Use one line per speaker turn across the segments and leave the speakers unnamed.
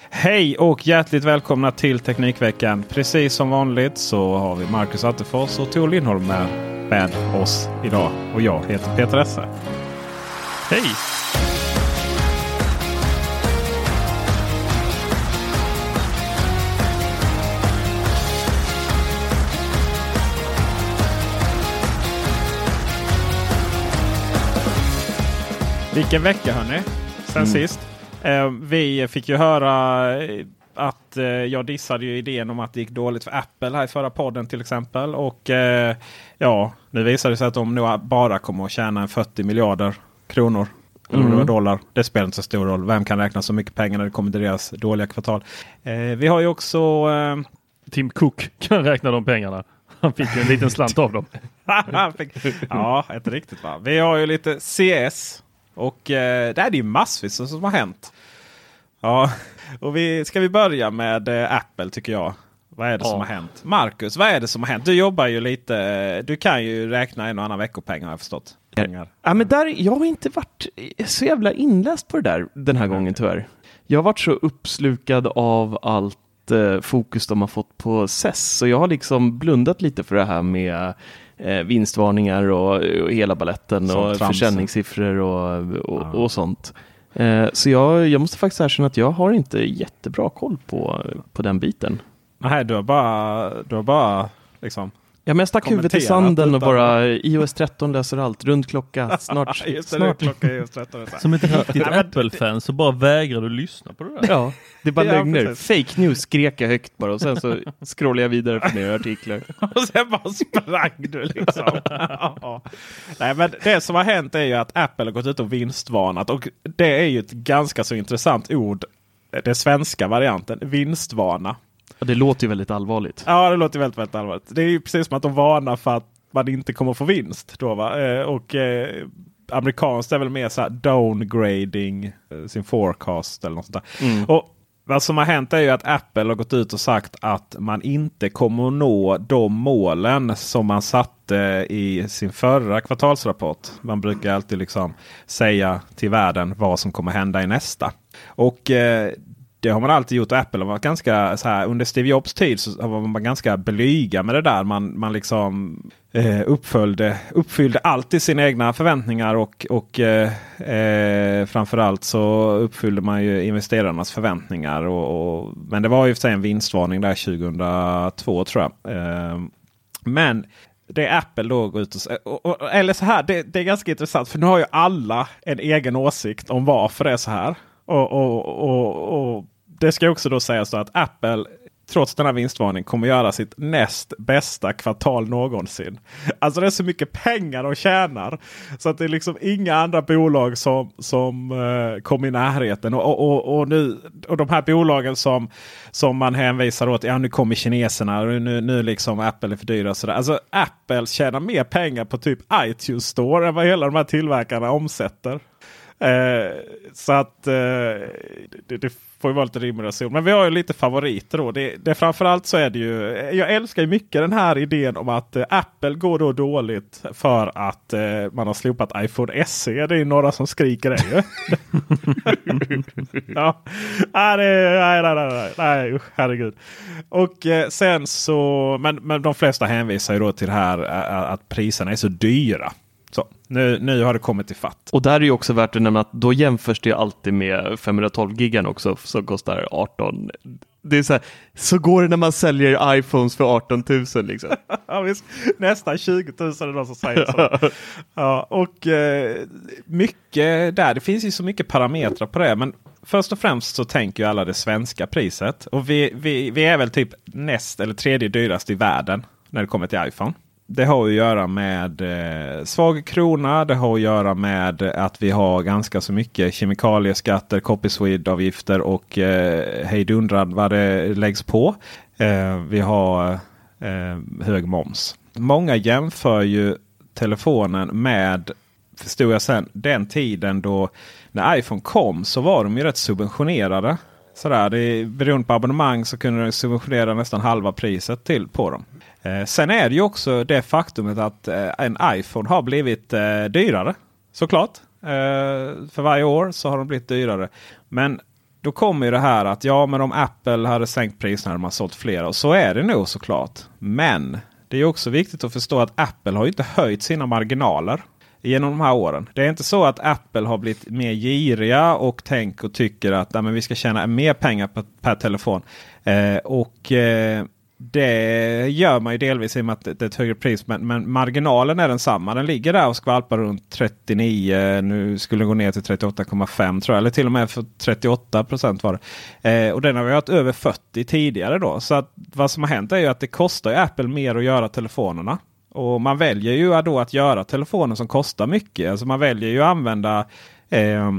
Hej och hjärtligt välkomna till Teknikveckan. Precis som vanligt så har vi Marcus Attefors och Tor Lindholm med, med oss idag. Och jag heter Peter Esse. Hej! Vilken vecka hörni! Sen sist. Eh, vi fick ju höra eh, att eh, jag dissade ju idén om att det gick dåligt för Apple här i förra podden till exempel. Och ja, nu visar det sig att de nog bara kommer att tjäna en 40 miljarder kronor. Eller det var dollar. Det spelar inte så stor roll. Vem kan räkna så mycket pengar när det kommer till deras dåliga kvartal? Vi har ju också
Tim Cook kan räkna de pengarna. Han fick ju en liten slant av dem.
Ja, inte riktigt va. Vi har ju lite CS. Och eh, det är ju massvis som har hänt. Ja, och vi, ska vi börja med eh, Apple tycker jag. Vad är det
Ja.
som har hänt? Marcus, vad är det som har hänt? Du jobbar ju lite. eh, Du kan ju räkna en och annan veckopeng har jag förstått. Pengar.
Ja, men där, jag har inte varit så jävla inläst på det där den här gången tyvärr. Jag har varit så uppslukad av allt eh, fokus de har fått på CES, så jag har liksom blundat lite för det här med eh, vinstvarningar och, och hela balletten
Sånt
och
trams.
försäljningssiffror och, och,
Ja.
och sånt. Eh, så jag, jag måste faktiskt erkänna att jag har inte jättebra koll på, på den biten.
Nej, du har bara, du har bara liksom.
Ja, men jag stack huvudet i sanden och bara iOS 13 löser allt, rund klocka, snart.
Just det,
snart.
klockan är just 13. så här.
Som ett riktigt Apple-fan så bara vägrar du lyssna på det där.
Ja, det är bara
Ja,
lögner.
precis.
Fake news skrek jag högt bara och sen så scrollade jag vidare på nya artiklar.
Och sen bara sprang du liksom. Ja. Nej, men det som har hänt är ju att Apple har gått ut och vinstvarnat. Och det är ju ett ganska så intressant ord. Den svenska varianten. Vinstvarna.
Det låter ju väldigt allvarligt.
Ja, det låter väldigt, väldigt allvarligt. Det är ju precis som att de varnar för att man inte kommer få vinst. Då, va? Eh, Och eh, amerikanskt är väl mer så här downgrading eh, sin forecast eller något sånt där. Och vad som har hänt är ju att Apple har gått ut och sagt att man inte kommer att nå de målen som man satte i sin förra kvartalsrapport. Man brukar alltid liksom säga till världen vad som kommer hända i nästa. Och eh, det har man alltid gjort. Apple har varit ganska så här, under Steve Jobs tid så var man ganska blyga med det där. Man, man liksom eh, uppföljde, uppfyllde alltid sina egna förväntningar och, och eh, eh, framförallt så uppfyllde man ju investerarnas förväntningar. Och, och, men det var ju en vinstvarning där 2002 tror jag. Eh, men det är Apple då går ut och, och, och Eller så här, det, det är ganska intressant för nu har ju alla en egen åsikt om varför det är så här. Och, och, och, och det ska också då sägas att Apple trots denna vinstvarning kommer göra sitt näst bästa kvartal någonsin. Alltså det är så mycket pengar de tjänar. Så att det är liksom inga andra bolag som, som eh, uh, kommer i närheten. Och, och, och, nu, och de här bolagen som, som man hänvisar åt. Ja nu kommer kineserna. och Nu, nu liksom Apple är för dyra. och sådär. Alltså Apple tjänar mer pengar på typ iTunes Store än vad hela de här tillverkarna omsätter. Eh, så att eh, det, det får ju vara lite rim och reson. Men vi har ju lite favoriter då. Det, det framförallt så är det ju. Jag älskar ju mycket den här idén om att eh, Apple går då dåligt för att eh, man har slopat iPhone SE. Det är ju några som skriker det ju. ja. nej, nej, nej, nej, nej, usch, herregud. Och eh, sen så, men, men de flesta hänvisar ju då till det här eh, att priserna är så dyra. Så, nu, nu har det kommit i fatt.
Och där är ju också värt att nämna att då jämförs det alltid med 512 gigan också som kostar 18. Det är så här, så går det när man säljer iPhones för 18 000 liksom.
ja, visst. Nästan 20 000 är någon som säger så. ja, och eh, mycket där, det finns ju så mycket parametrar på det. Men först och främst så tänker ju alla det svenska priset. Och vi, vi, vi är väl typ näst eller tredje dyrast i världen när det kommer till iPhone det har att göra med eh, svag krona. Det har att göra med att vi har ganska så mycket kemikalieskatter, copyswede-avgifter och eh, hejdundrad vad det läggs på. Eh, vi har eh, hög moms. Många jämför ju telefonen med, förstod jag sen, den tiden då när iPhone kom så var de ju rätt subventionerade. Sådär, det, beroende på abonnemang så kunde den subventionera nästan halva priset till på dem. Eh, sen är det ju också det faktumet att eh, en iPhone har blivit eh, dyrare. Såklart. Eh, för varje år så har de blivit dyrare. Men då kommer ju det här att ja men om Apple hade sänkt priserna hade man sålt flera. Och så är det nog såklart. Men det är också viktigt att förstå att Apple har inte höjt sina marginaler genom de här åren. Det är inte så att Apple har blivit mer giriga och tänker och tycker att nej, men vi ska tjäna mer pengar per, per telefon. Eh, och eh, det gör man ju delvis i och med att det är ett högre pris. Men, men marginalen är densamma. Den ligger där och skvalpar runt 39. Nu skulle den gå ner till 38,5 tror jag. Eller till och med för 38 procent var det. Eh, och den har vi haft över 40 tidigare då. Så att vad som har hänt är ju att det kostar Apple mer att göra telefonerna. Och man väljer ju då att göra telefoner som kostar mycket. Alltså man väljer ju att använda eh,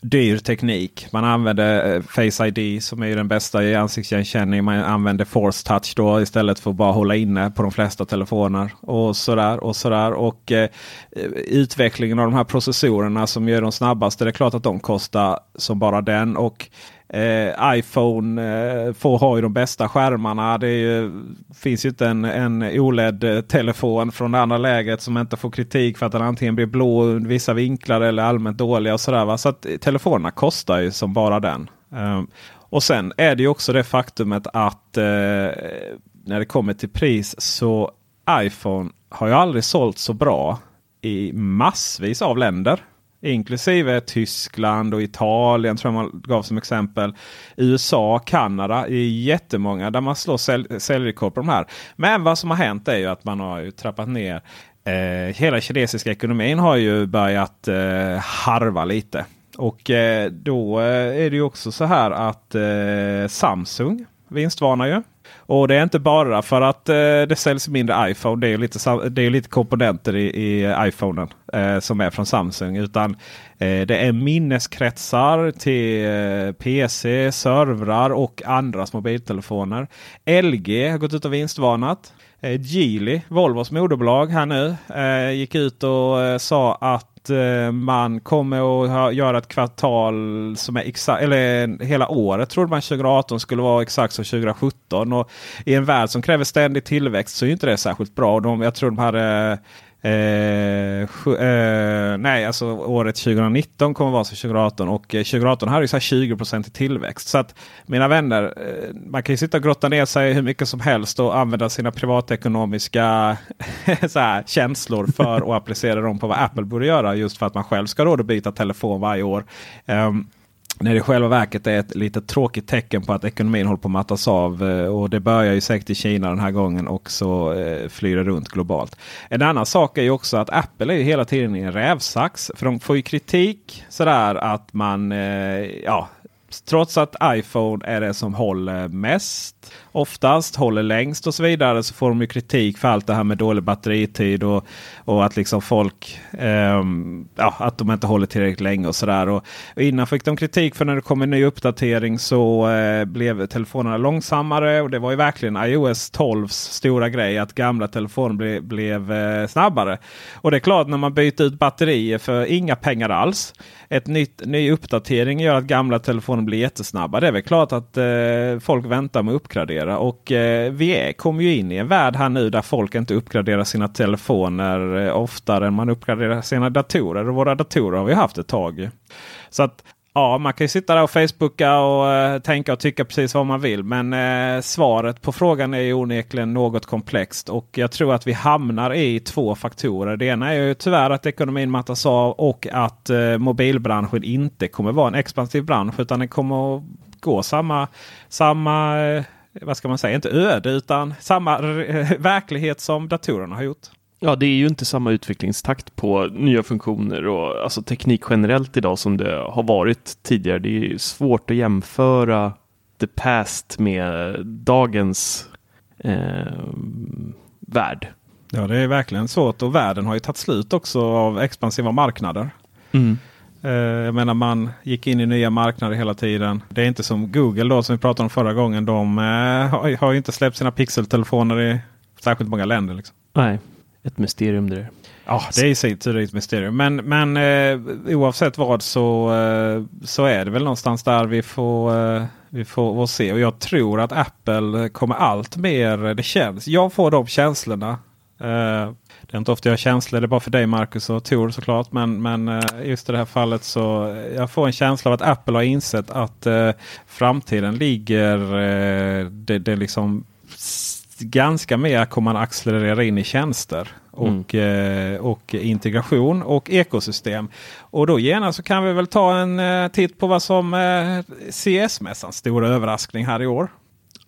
dyr teknik. Man använder eh, Face ID som är den bästa i ansiktsigenkänning. Man använder Force Touch då istället för att bara hålla inne på de flesta telefoner. Och sådär och sådär. Och eh, utvecklingen av de här processorerna som gör de snabbaste. Det är klart att de kostar som bara den. Och Eh, iPhone eh, får ha ju de bästa skärmarna. Det ju, finns ju inte en, en OLED-telefon från det andra läget som inte får kritik för att den antingen blir blå i vissa vinklar eller allmänt dåliga. och sådär, va? Så att telefonerna kostar ju som bara den. Eh, och sen är det ju också det faktumet att eh, när det kommer till pris så iPhone har ju aldrig sålt så bra i massvis av länder. Inklusive Tyskland och Italien tror jag man gav som exempel. USA, Kanada är jättemånga där man slår säl säljrekord på de här. Men vad som har hänt är ju att man har ju trappat ner. Eh, hela kinesiska ekonomin har ju börjat eh, harva lite. Och eh, då eh, är det ju också så här att eh, Samsung vinstvarnar ju. Och det är inte bara för att eh, det säljs mindre iPhone. Det är lite, det är lite komponenter i, i iPhonen eh, som är från Samsung. Utan eh, det är minneskretsar till eh, PC, servrar och andras mobiltelefoner. LG har gått ut och vinstvarnat. Eh, Geely, Volvos moderbolag här nu, eh, gick ut och eh, sa att att eh, man kommer att göra ett kvartal som är exakt, eller hela året trodde man 2018 skulle vara exakt som 2017. Och I en värld som kräver ständig tillväxt så är inte det särskilt bra. De, jag tror de hade Eh, eh, nej, alltså året 2019 kommer vara som 2018 och eh, 2018 hade ju så 20 i tillväxt. Så att mina vänner, eh, man kan ju sitta och grotta ner sig hur mycket som helst och använda sina privatekonomiska så här, känslor för att applicera dem på vad Apple borde göra just för att man själv ska råd att byta telefon varje år. Um, när det i själva verket är ett lite tråkigt tecken på att ekonomin håller på att mattas av. Eh, och det börjar ju säkert i Kina den här gången och så eh, flyr det runt globalt. En annan sak är ju också att Apple är ju hela tiden i en rävsax. För de får ju kritik sådär att man, eh, ja, trots att iPhone är det som håller mest, oftast håller längst och så vidare, så får de ju kritik för allt det här med dålig batteritid och, och att liksom folk eh, ja, att de inte håller tillräckligt länge och sådär. Och, och innan fick de kritik för när det kom en ny uppdatering så eh, blev telefonerna långsammare och det var ju verkligen iOS 12s stora grej att gamla telefoner ble, blev eh, snabbare. Och det är klart när man byter ut batterier för inga pengar alls. Ett nytt, ny uppdatering gör att gamla telefoner blir jättesnabba. Det är väl klart att eh, folk väntar med uppgradering uppgradera. Och eh, vi kommer ju in i en värld här nu där folk inte uppgraderar sina telefoner eh, oftare än man uppgraderar sina datorer. Och våra datorer har vi haft ett tag. Så att Ja, man kan ju sitta där och Facebooka och eh, tänka och tycka precis vad man vill. Men eh, svaret på frågan är ju onekligen något komplext. Och jag tror att vi hamnar i två faktorer. Det ena är ju tyvärr att ekonomin mattas av och att eh, mobilbranschen inte kommer vara en expansiv bransch. Utan den kommer att gå samma, samma eh, vad ska man säga, inte öde utan samma verklighet som datorerna har gjort.
Ja, det är ju inte samma utvecklingstakt på nya funktioner och alltså teknik generellt idag som det har varit tidigare. Det är svårt att jämföra the past med dagens eh, värld.
Ja, det är verkligen svårt och världen har ju tagit slut också av expansiva marknader. Mm. Eh, jag menar man gick in i nya marknader hela tiden. Det är inte som Google då som vi pratade om förra gången. De eh, har ju inte släppt sina pixeltelefoner i särskilt många länder. Liksom.
Nej, ett mysterium det där.
Ja, det är i sig tur ett mysterium. Men, men eh, oavsett vad så, eh, så är det väl någonstans där vi får, eh, vi får, får se. Och jag tror att Apple kommer allt mer. Det känns. Jag får de känslorna. Eh, det är inte ofta jag har känslor. Det är bara för dig Marcus och Tor såklart. Men, men eh, just i det här fallet så jag får en känsla av att Apple har insett att eh, framtiden ligger. det, det liksom ganska mer kommer man accelerera in i tjänster. Och, mm. eh, och integration och ekosystem. Och då genast så kan vi väl ta en eh, titt på vad som eh, CS-mässans stora överraskning här i år.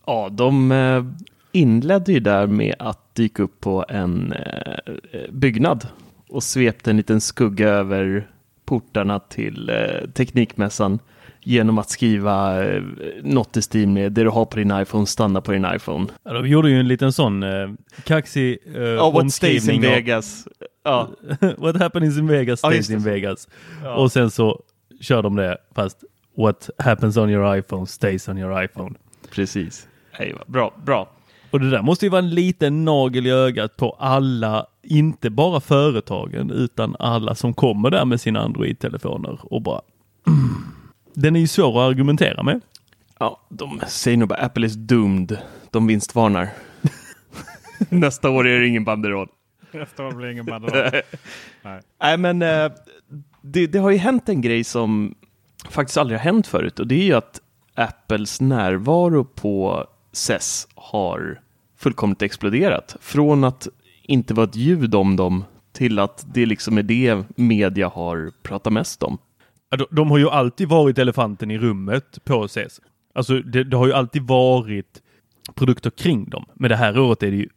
Ja, de eh, inledde ju där med att dyka upp på en eh, byggnad och svepte en liten skugga över portarna till eh, Teknikmässan genom att skriva eh, något i stil med det du har på din iPhone, stanna på din iPhone.
Ja, de gjorde ju en liten sån eh, kaxig eh,
oh, what stays in Vegas.
Ja. what happens in Vegas stays oh, in Vegas. Ja. Och sen så kör de det fast what happens on your iPhone stays on your iPhone.
Precis. Hej, bra, bra.
Och det där måste ju vara en liten nagel i ögat på alla, inte bara företagen, utan alla som kommer där med sina Android-telefoner och bara Den är ju svår att argumentera med.
Ja, de säger nog bara Apple is doomed. De vinstvarnar. Nästa år är det ingen banderoll.
Nästa år blir det ingen banderoll.
Nej. Nej, men eh, det, det har ju hänt en grej som faktiskt aldrig har hänt förut och det är ju att Apples närvaro på CES har fullkomligt exploderat. Från att inte vara ett ljud om dem till att det liksom är det media har pratat mest om.
De, har ju alltid varit elefanten i rummet på CES. Alltså det, det, har ju alltid varit produkter kring dem. Men det här året är det ju...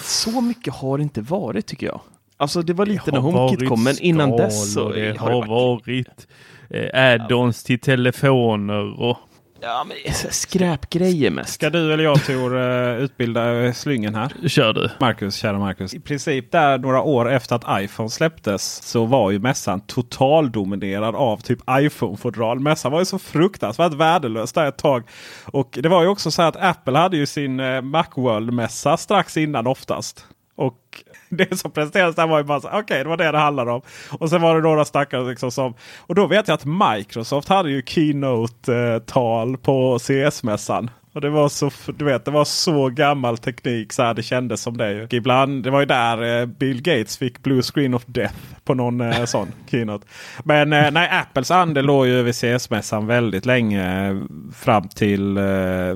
Så mycket har det inte varit tycker jag. Alltså det var lite det när HomeKit kom, men innan dess så
det har det varit, varit eh, add-ons till telefoner och
Ja, men skräpgrejer mest.
Ska du eller jag Tor uh, utbilda slyngen här?
Kör du.
Marcus, kära Marcus. I princip där några år efter att iPhone släpptes så var ju mässan totaldominerad av typ iPhone-fodral. Mässan var ju så fruktansvärt värdelös där ett tag. Och det var ju också så att Apple hade ju sin uh, Macworld-mässa strax innan oftast. Och det som presenterades där var ju bara okej, okay, det var det det handlade om. Och sen var det några stackare liksom som... Och då vet jag att Microsoft hade ju Keynote-tal på CS-mässan. Och det var så, du vet, det var så gammal teknik så här det kändes som det. Ibland, det var ju där eh, Bill Gates fick blue screen of death på någon eh, sån keynote. Men eh, nej, Apples andel låg ju vid CS-mässan väldigt länge. Fram till,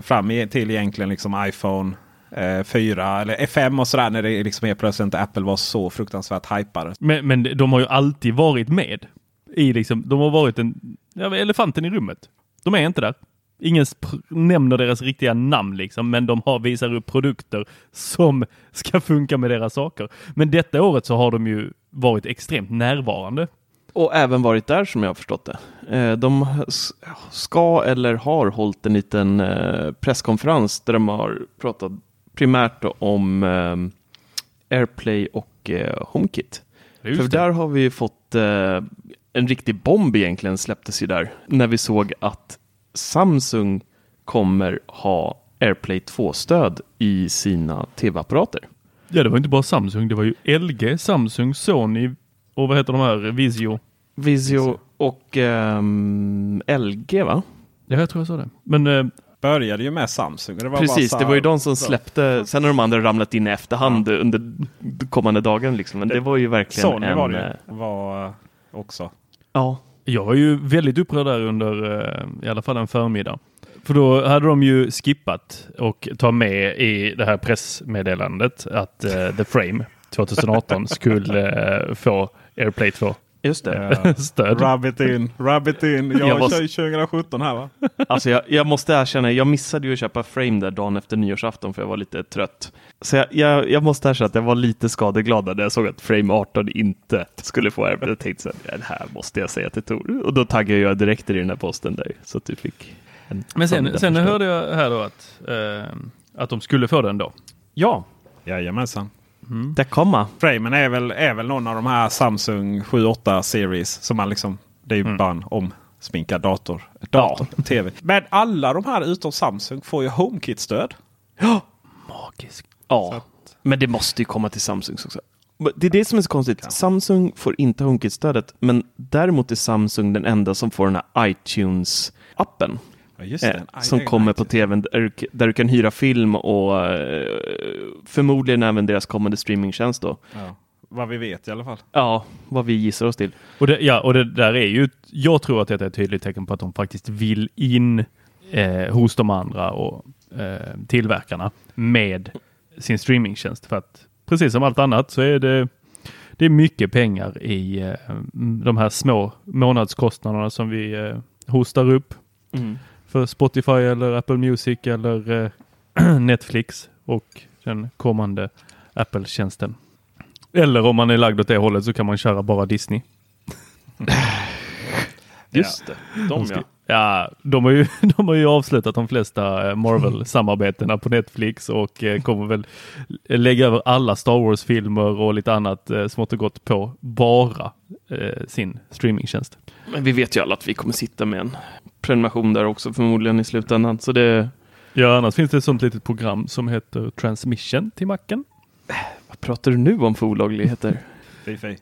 fram till egentligen liksom iPhone eh, 4 eller 5 och sådär när det liksom helt plötsligt Apple var så fruktansvärt hypade.
Men, men de har ju alltid varit med. I liksom, de har varit en ja, elefanten i rummet. De är inte där. Ingen nämner deras riktiga namn liksom, men de har visar upp produkter som ska funka med deras saker. Men detta året så har de ju varit extremt närvarande.
Och även varit där som jag har förstått det. Eh, De ska eller har hållit en liten eh, presskonferens där de har pratat primärt om eh, AirPlay och eh, HomeKit. För där har vi fått eh, en riktig bomb egentligen släpptes ju där. När vi såg att Samsung kommer ha AirPlay 2-stöd i sina tv-apparater.
Ja, det var inte bara Samsung. Det var ju LG, Samsung, Sony och vad heter de här? Visio.
Vizio och ehm, LG va?
Ja, jag tror jag sa det. Men eh,
Började ju med Samsung. Det var
Precis,
bara så
det
här-
var ju de som
så.
släppte, sen har de andra ramlat in i efterhand under kommande dagen liksom. Men det var ju verkligen
Sony
en...
var det
eh,
ju. Var eh, också.
Ja,
jag var ju väldigt upprörd där under eh, i alla fall en förmiddag. För då hade de ju skippat och ta med i det här pressmeddelandet att eh, The Frame 2018 skulle eh, få AirPlay 2
just det.
Eh,
stöd.
Rub it in, rub it in. Jag,
Jag måste-
kör ju 2017 här va?
Alltså jag, jag måste erkänna, jag missade ju att köpa Frame där dagen efter nyårsafton för jag var lite trött. Så jag, jag, jag måste erkänna att jag var lite skadeglad när jag såg att Frame 18 inte skulle få AirPlay. Jag tänkte så här, det här måste jag säga till Tor. Och då taggade jag direkt i den här posten där så att du fick en
Men sen, sen hörde jag här då att, eh, att de skulle få den då.
Ja,
Jajamensan.
Det kommer.
Framen är väl, är väl någon av de här Samsung 7-8 series som man liksom. Det är ju
Mm.
bara en omsminkad dator. dator TV. Men alla de här utom Samsung får ju HomeKit-stöd.
Magisk.
Ja, men det måste ju komma till Samsung också. Det är det som är så konstigt. Samsung får inte HomeKit-stödet, men däremot är Samsung den enda som får den här iTunes-appen.
Ja, just
Eh,
det.
som
Aj, aj,
kommer
aj.
på tvn där, du- där du kan hyra film och eh, förmodligen även deras kommande streamingtjänst då.
Ja. Vad vi vet i alla fall.
Ja, vad vi gissar oss till.
Och det, ja, och det där är ju, jag tror att det är ett tydligt tecken på att de faktiskt vill in eh, hos de andra och eh, tillverkarna med sin streamingtjänst. För att precis som allt annat så är det, det är mycket pengar i eh, de här små månadskostnaderna som vi eh, hostar upp för Spotify eller Apple Music eller eh, Netflix och den kommande Apple-tjänsten. Eller om man är lagd åt det hållet så kan man köra bara Disney.
Just det, de ja.
Ja, de har ju, de har ju avslutat de flesta eh, Marvel-samarbetena på Netflix och eh, kommer väl lägga över alla Star Wars-filmer och lite annat eh, smått och gott på bara sin streamingtjänst.
Men vi vet ju alla att vi kommer sitta med en prenumeration där också förmodligen i slutändan. Så det,
Ja, annars finns det ett sånt litet program som heter Transmission till macken.
vad pratar du nu om för olagligheter?
Fy, fy.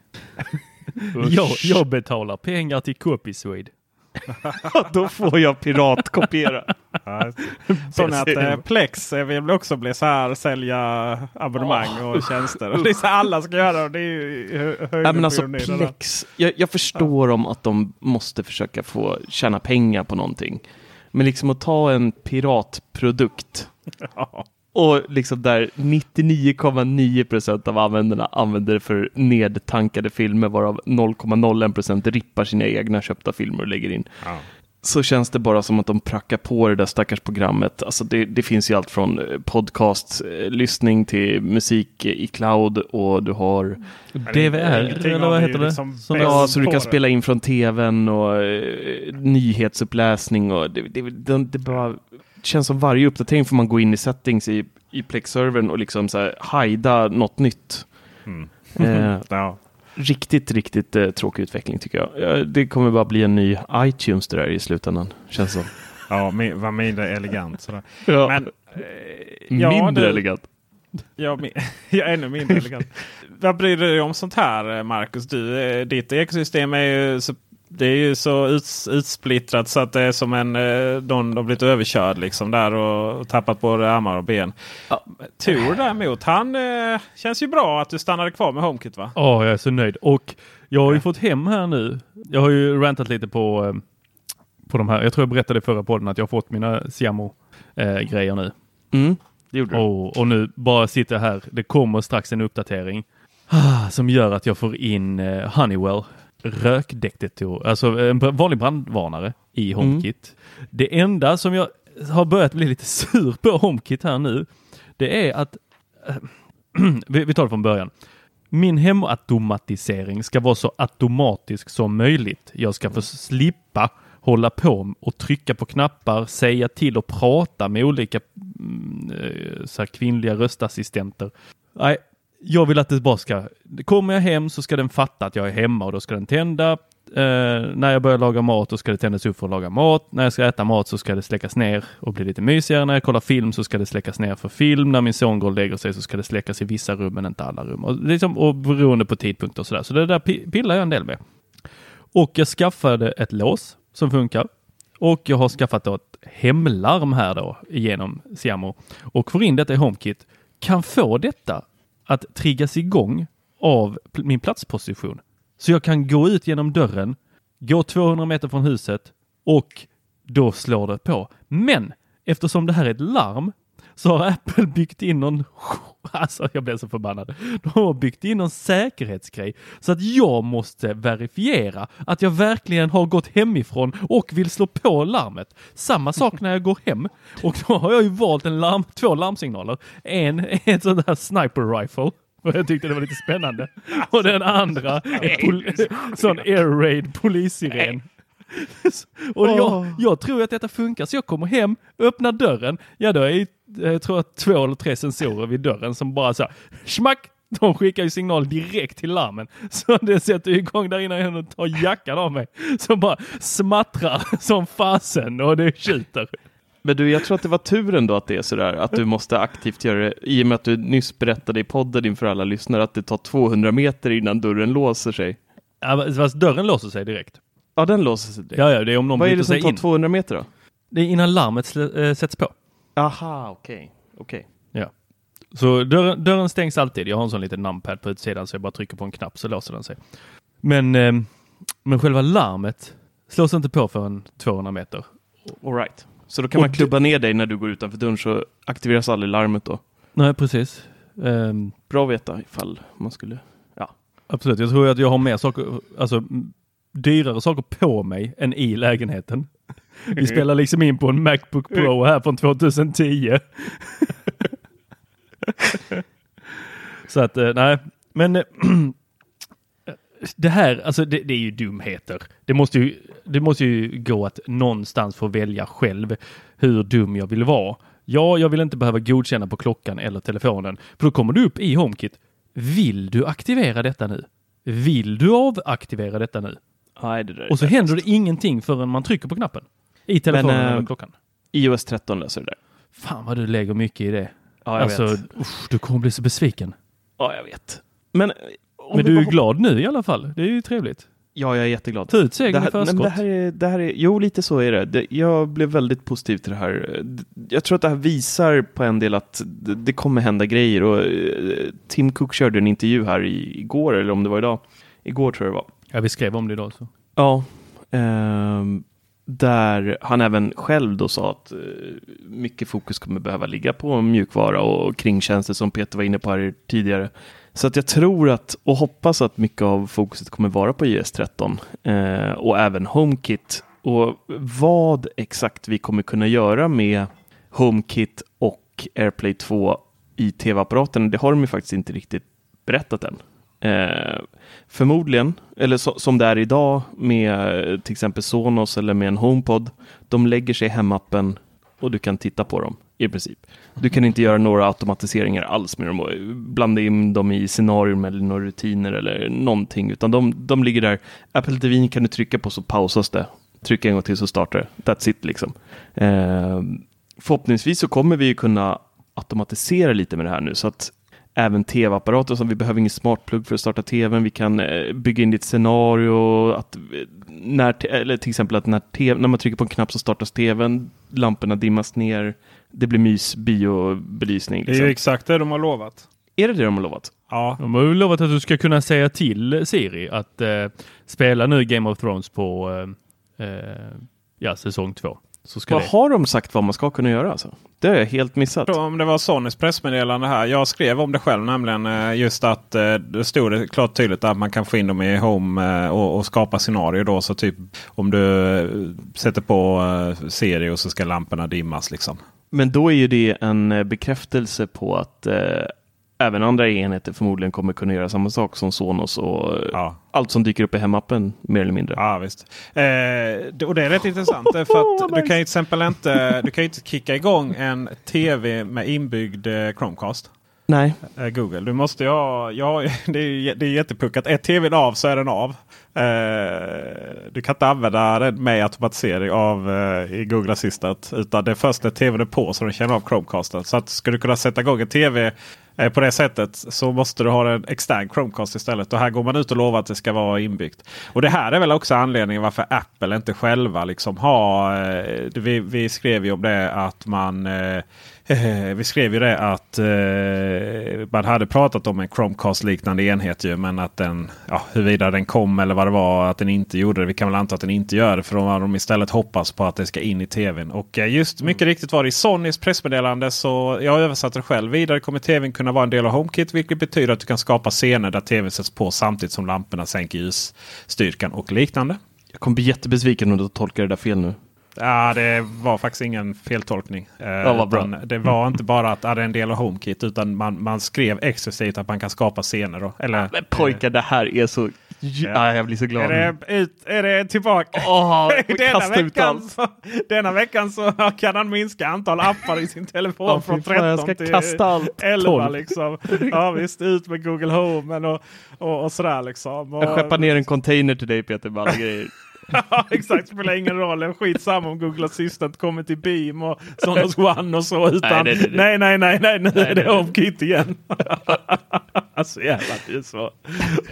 Jag, jag betalar pengar till Copyswede.
Då får jag piratkopiera.
Ja, Sån att eh, Plex eh, vill också bli så här sälja abonnemang och tjänster. Det är så alla ska göra och det är ju
Ja, men alltså. Plex, jag, jag förstår om att de måste försöka få tjäna pengar på någonting. Men liksom att ta en piratprodukt
Ja.
Och liksom där 99,9% av användarna använder det för nedtankade filmer varav 0,01% rippar sina egna köpta filmer och lägger in.
Ja.
Så känns det bara som att de prackar på det där stackars programmet. Alltså det, det finns ju allt från eh, podcast, eh, till musik i cloud och du har
DVR, eller vad
det är
heter det?
liksom
Som.
Ja, så du kan
det.
spela in från tvn och eh, nyhetsuppläsning och det, det, det, det bara känns som varje uppdatering får man gå in i settings i, i Plex-servern och liksom så här hajda något nytt.
Mm.
Eh,
Ja.
riktigt, riktigt eh, tråkig utveckling tycker jag. Ja, det kommer bara bli en ny iTunes det där i slutändan, känns som.
Ja, var mindre elegant. Sådär.
Ja,
Men, eh, ja,
mindre
det-
elegant.
Ja, ja, ännu mindre elegant. Vad bryr du dig om sånt här eh, Marcus? Du, eh, ditt ekosystem är ju så, det är ju så uts, utsplittrat så att det är som en eh, någon har blivit överkörd liksom där och, och tappat både armar och ben.
Ja.
Tor däremot, han eh, känns ju bra att du stannade kvar med HomeKit va?
Ja, jag är så nöjd. Och jag har ju fått hem här nu. Jag har ju rantat lite på, eh, på de här. Jag tror jag berättade i förra podden att jag har fått mina Siamo-grejer nu.
Mm, det gjorde du.
Och, och nu bara sitter jag här. Det kommer strax en uppdatering ah, som gör att jag får in eh, Honeywell rökdetektor, alltså en br- vanlig brandvarnare i HomeKit. Det enda som jag har börjat bli lite sur på HomeKit här nu, det är att eh, vi, tar det från början. Min hemautomatisering ska vara så automatisk som möjligt. Jag ska få slippa hålla på och trycka på knappar, säga till och prata med olika mm, eh, så kvinnliga röstassistenter. Nej, jag vill att det bara ska, kommer jag hem så ska den fatta att jag är hemma och då ska den tända. Eh, när jag börjar laga mat då ska det tändas upp för att laga mat. När jag ska äta mat så ska det släckas ner och bli lite mysigare. När jag kollar film så ska det släckas ner för film. När min son går och lägger sig så ska det släckas i vissa rum men inte alla rum. Och, liksom, och beroende på tidpunkt och sådär. Så det där pillar jag en del med. Och jag skaffade ett lås som funkar. Och jag har skaffat då ett hemlarm här då genom Siamo och får in detta i HomeKit. Kan få detta att triggas igång av min platsposition. Så jag kan gå ut genom dörren, gå 200 meter från huset och då slår det på. Men eftersom det här är ett larm så har Apple byggt in någon, alltså jag blev så förbannad. De har byggt in någon säkerhetsgrej så att jag måste verifiera att jag verkligen har gått hemifrån och vill slå på larmet. Samma sak när jag går hem och då har jag ju valt en larm, två larmsignaler. En är ett sånt där sniper rifle och jag tyckte det var lite spännande. Och den andra är en sån air raid polissiren. och jag, jag, tror att detta funkar så jag kommer hem, öppnar dörren. Ja, då är jag tror att två eller tre sensorer vid dörren som bara så här, schmack! De skickar ju signal direkt till larmen. Så det sätter igång där innan jag tar jackan av mig. Som bara smattrar som fasen och det tjuter.
Men du, jag tror att det var turen då att det är sådär, att du måste aktivt göra det, i och med att du nyss berättade i podden inför alla lyssnare att det tar 200 meter innan dörren låser sig.
Ja, fast dörren låser sig direkt.
Ja, den låser sig direkt.
Ja, ja, det är om någon
Vad är det som tar
in.
200 meter då?
Det är innan larmet äh, sätts på.
Aha, okej. Okej.
Ja. Så dörren, dörren, stängs alltid. Jag har en sån liten numpad på utsidan så jag bara trycker på en knapp så låser den sig. Men, eh, men själva larmet slås inte på förrän 200 meter.
All right. Så då kan man klubba ner dig när du går utanför dörren så aktiveras aldrig larmet då?
Nej, precis. Um,
Bra att veta ifall man skulle... Ja.
Absolut. Jag tror att jag har mer saker, alltså dyrare saker på mig än i lägenheten. Vi spelar liksom in på en Macbook Pro här från 2010. Så att, eh, nej, men eh, det här, alltså det, det, är ju dumheter. Det måste ju, det måste ju gå att någonstans få välja själv hur dum jag vill vara. Ja, jag vill inte behöva godkänna på klockan eller telefonen, för då kommer du upp i HomeKit. Vill du aktivera detta nu? Vill du avaktivera detta nu?
Nej, det
och så händer det ingenting förrän man trycker på knappen. I telefonen Men, eller klockan.
iOS 13 löser det där.
Fan vad du lägger mycket i det.
Ja, jag alltså, vet.
Usch, du kommer bli så besviken.
Ja, jag vet. Men,
men du är bara... glad nu i alla fall. Det är ju trevligt.
Ja, jag är jätteglad.
Ta ut segern i förskott.
Det här är, det här är, jo, lite så är det. det. Jag blev väldigt positiv till det här. Jag tror att det här visar på en del att det, det kommer hända grejer. Och, uh, Tim Cook körde en intervju här i, igår, eller om det var idag. Igår tror jag det var.
Ja, vi skrev om det idag. Så.
Ja, eh, där han även själv då sa att eh, mycket fokus kommer behöva ligga på mjukvara och kringtjänster som Peter var inne på här tidigare. Så att jag tror att och hoppas att mycket av fokuset kommer vara på iOS 13 eh, och även HomeKit. Och vad exakt vi kommer kunna göra med HomeKit och AirPlay 2 i tv-apparaten, det har de ju faktiskt inte riktigt berättat än. Eh, förmodligen, eller so som det är idag med eh, till exempel Sonos eller med en HomePod, de lägger sig i hemappen och du kan titta på dem i princip. Du kan inte göra några automatiseringar alls med dem och eh, blanda in dem i scenarion eller några rutiner eller någonting, utan de, de ligger där. Apple TV kan du trycka på så pausas det. Tryck en gång till så startar det. That's it liksom. Eh, förhoppningsvis så kommer vi kunna automatisera lite med det här nu så att även tv-apparater som vi behöver ingen smartplugg för att starta tvn. Vi kan eh, bygga in ditt scenario, att eh, när, eller till exempel att när, TV, när man trycker på en knapp så startas tvn, lamporna dimmas ner, det blir mys, biobelysning.
Liksom. Det är ju exakt det de har lovat.
Är det det de har lovat?
Ja. De har ju lovat att du ska kunna säga till Siri att eh, spela nu Game of Thrones på eh, eh ja, säsong två.
Så vad det... har de sagt vad man ska kunna göra? Alltså? Det har jag helt missat.
Om det var Sonys pressmeddelande här. Jag skrev om det själv nämligen. Eh, just att eh, det stod det klart tydligt att man kan få in dem i Home eh, och, och skapa scenario. Då. Så typ om du sätter på serie och så ska lamporna dimmas. Liksom.
Men då är ju det en bekräftelse på att även andra enheter förmodligen kommer kunna göra samma sak som Sonos och
Ja.
allt som dyker upp i hemappen mer eller mindre.
Ja visst. Eh, och det är rätt intressant. eh, För att du kan ju till exempel inte, du kan inte kicka igång en tv med inbyggd eh, Chromecast.
Nej,
Eh, Google. Du måste ju ha, ja, det är, det är jättepuckat. Är tvn av så är den av. Eh, du kan inte använda den med automatisering av eh, i Google Assistant. Utan det är först när tvn är på som den känner av Chromecasten. Så att ska du kunna sätta igång en tv eh, på det sättet så måste du ha en extern Chromecast istället. Och här går man ut och lovar att det ska vara inbyggt. Och det här är väl också anledningen varför Apple inte själva liksom har. Eh, vi, vi skrev ju om det att man eh, Vi skrev ju det att eh, man hade pratat om en Chromecast-liknande enhet. Ju, men att den, ja, huruvida den kom eller vad det var, att den inte gjorde det. Vi kan väl anta att den inte gör det. För de har de istället hoppas på att det ska in i tvn. Och eh, just mycket riktigt var det i Sonys pressmeddelande. Så jag översatte det själv. Vidare kommer tvn kunna vara en del av HomeKit. Vilket betyder att du kan skapa scener där tvn sätts på samtidigt som lamporna sänker ljusstyrkan och liknande.
jag kommer bli jättebesviken om du tolkar det där fel nu.
Ja, det var faktiskt ingen feltolkning. Eh,
Ja, vad bra.
utan Det var inte bara att ja, det är en del av HomeKit utan man, man skrev explicit att man kan skapa scener. Då. Eller,
Men pojkar, det här är så... Ja, jag blir så glad.
Är det, ut, är det tillbaka?
Åh,
denna, veckan så, denna veckan så kan han minska antal appar i sin telefon
Ja,
från
fy fan, jag
13
ska
till
kasta allt.
11.
12.
Liksom. Ja visst, ut med Google Home och, och, och sådär. Liksom. Och,
Jag skeppar ner en container till dig Peter med alla grejer.
Ja exakt, spelar ingen roll. Skitsamma om Google Assistant kommer till Beam och Sonos One och så. Utan,
Nej, nej,
nej, nej, nej, nej, nu är det. HomeKit igen. alltså jävlar, det är så.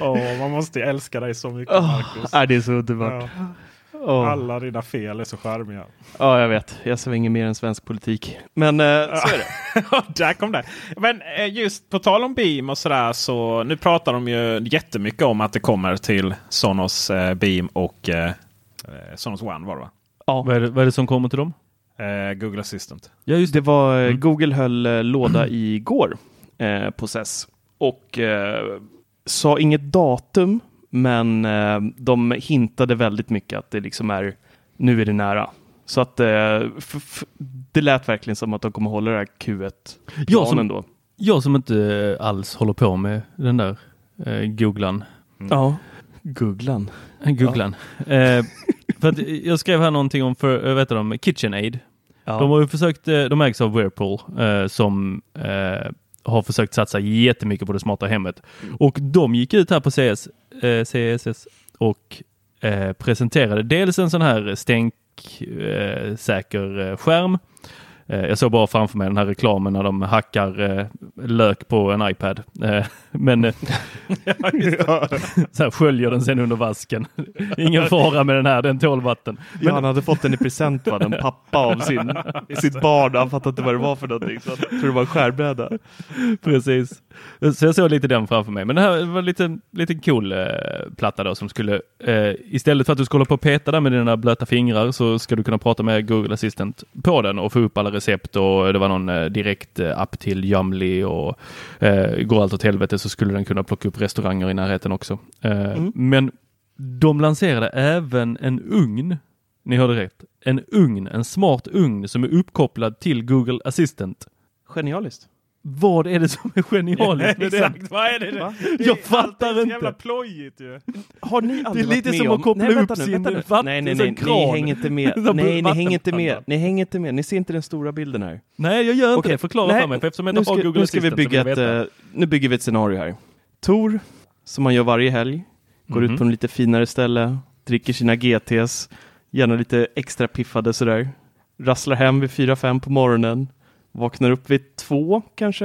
Åh, man måste älska dig så mycket Marcus.
är det är så underbart.
Ja,
Åh.
alla dina fel är så charmiga.
Ja, jag vet. Jag svänger mer än svensk politik. Men eh, så är det.
Där kom det. Men eh, just på tal om Beam och sådär så nu pratar de ju jättemycket om att det kommer till Sonos eh, Beam och eh, Sonos One var det va?
Vad är, det, vad är det som kommer till dem?
Eh, Google Assistant.
Ja, just
Det var, eh,
Mm.
Google höll eh, låda igår eh, på CES och eh, sa inget datum, men eh, de hintade väldigt mycket att det liksom är nu är det nära. Så att eh, f- f- det lät verkligen som att de kommer hålla det här Q1
Jag som-
planen då.
Jag som inte alls håller på med den där eh, googlan.
Ja, googlan.
Googlan. Eh, för att jag skrev här någonting om för, vet de, KitchenAid.
Ja.
De har ju försökt, eh, de ägs av Whirlpool eh, som eh, har försökt satsa jättemycket på det smarta hemmet. Och de gick ut här på CS, eh, CSS och eh, presenterade dels en sån här stänksäker eh, säker, eh, skärm. Eh, jag såg bara framför mig den här reklamen när de hackar eh, lök på en iPad. Men eh, så här sköljer den sen under vasken. Ingen fara med den här, den tål vatten.
Ja, han hade fått den i present va, en pappa av sin, sitt barn. Han fattade inte vad det var för någonting. Så han trodde det var en skärbräda.
Precis. Så jag såg lite den framför mig. Men det här var lite, lite cool eh, platta då som skulle, eh, istället för att du ska hålla på och peta där med dina blöta fingrar så ska du kunna prata med Google Assistant på den och få upp alla recept och det var någon eh, direkt eh, app till Yumly och eh, går allt åt helvete så skulle den kunna plocka upp restauranger i närheten också. Eh, Men de lanserade även en ugn. Ni hörde rätt. En ugn, en smart ugn som är uppkopplad till Google Assistant.
Genialiskt.
Vad är det som är genialiskt med den?
Exakt, vad är det?
Va?
det är
Jag fattar
alltid så
inte.
jävla plojigt ju.
Har ni aldrig
Det är lite som
om...
att koppla
nej,
upp
nu,
sin vatten-
Nej, nej, nej, ni hänger inte med. Nej, ni hänger inte med. Ni hänger inte med. Ni ser inte den stora bilden här.
Nej, jag gör inte
Okej,
det. Förklara
nej,
för mig. För eftersom jag
nu
inte har Google
nu ska vi
Assistant så
bygga ett, eh, nu bygger vi ett scenario här. Tor, som man gör varje helg, går
Mhm.
ut på en lite finare ställe, dricker sina GTs, gärna lite extra piffade sådär. Rasslar hem vid 4-5 på morgonen, vaknar upp vid två kanske.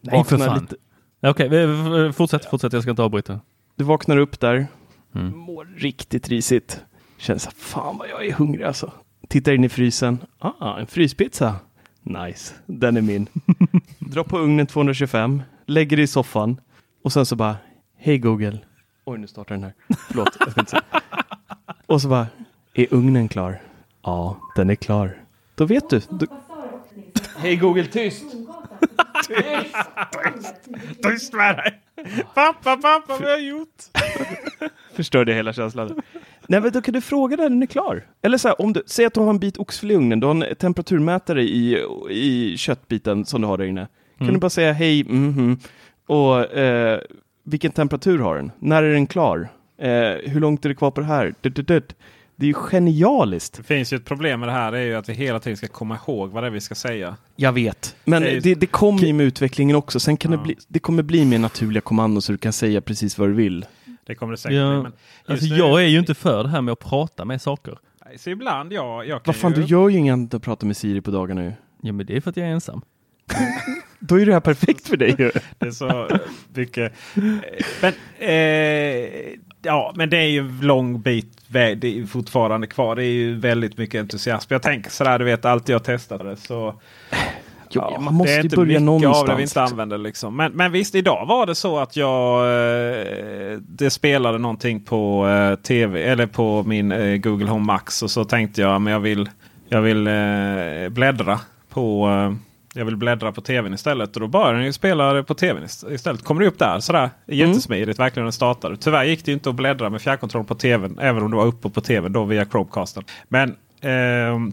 Nej, för
Vaknar
fan.
lite-
Okej, vi- fortsätt, fortsätt. Jag ska inte avbryta.
Du vaknar upp där,
Mm.
mår riktigt risigt. Så här, fan vad jag är hungrig alltså. Tittar in i frysen, ah, en fryspizza. Nice, den är min. Drar på ugnen 225, lägger det i soffan och sen så bara, hej Google. Oj, nu startar den här. Förlåt, jag ska inte säga. Och så bara, är ugnen klar? Ja, den är klar. Då vet du. du... Hej Google, tyst!
Tyst med dig! Pappa, pappa, vad har jag gjort?
Förstörde hela känslan. Nej, men då kan du fråga den när den är klar. Eller så här, om du, säg att du har en bit oxfilé i ugnen, du har en temperaturmätare i, i köttbiten som du har där inne. Kan
Mm.
du bara säga hej, mhm, Och eh, vilken temperatur har den? När är den klar? Eh, hur långt är det kvar på det här? Dut, dut, dut. Det är ju genialiskt.
Det finns ju ett problem med det här. Det är ju att vi hela tiden ska komma ihåg vad det är vi ska säga.
Jag vet. Men
Det är
det,
ju-
det, kommer ju med utvecklingen också. Sen kan
Ja.
det, bli, det kommer bli mer naturliga kommandon så du kan säga precis vad du vill.
Det kommer det säkert
Ja.
bli.
Alltså,
nu-
jag är ju inte för det här med att prata med saker.
Så ibland, ja. Jag kan
Vad fan,
ju,
du gör ju inget annat än att prata med Siri på dagarna ju.
Ja, men det är för att jag är ensam.
Då är det här perfekt för dig ju.
Det är så mycket. Men, eh, ja, men det är ju en lång bit väg. Det är fortfarande kvar. Det är ju väldigt mycket entusiasm. Jag tänker sådär, du vet, alltid jag testade så.
Jo,
Ja,
man måste
det är inte
börja någonstans.
av det vi inte använder. Liksom. Men, men visst, idag var det så att jag eh, det spelade någonting på eh, tv eller på min eh, Google Home Max. Och så tänkte jag men jag vill, jag vill eh, bläddra på eh, jag vill bläddra på tvn istället. Och då började den ju spela på tvn ist- istället. Kommer det upp där sådär jättesmidigt verkligen när den startade. Tyvärr gick det inte att bläddra med fjärrkontroll på tvn. Även om det var uppe på tvn då via Chromecasten. Men ehm,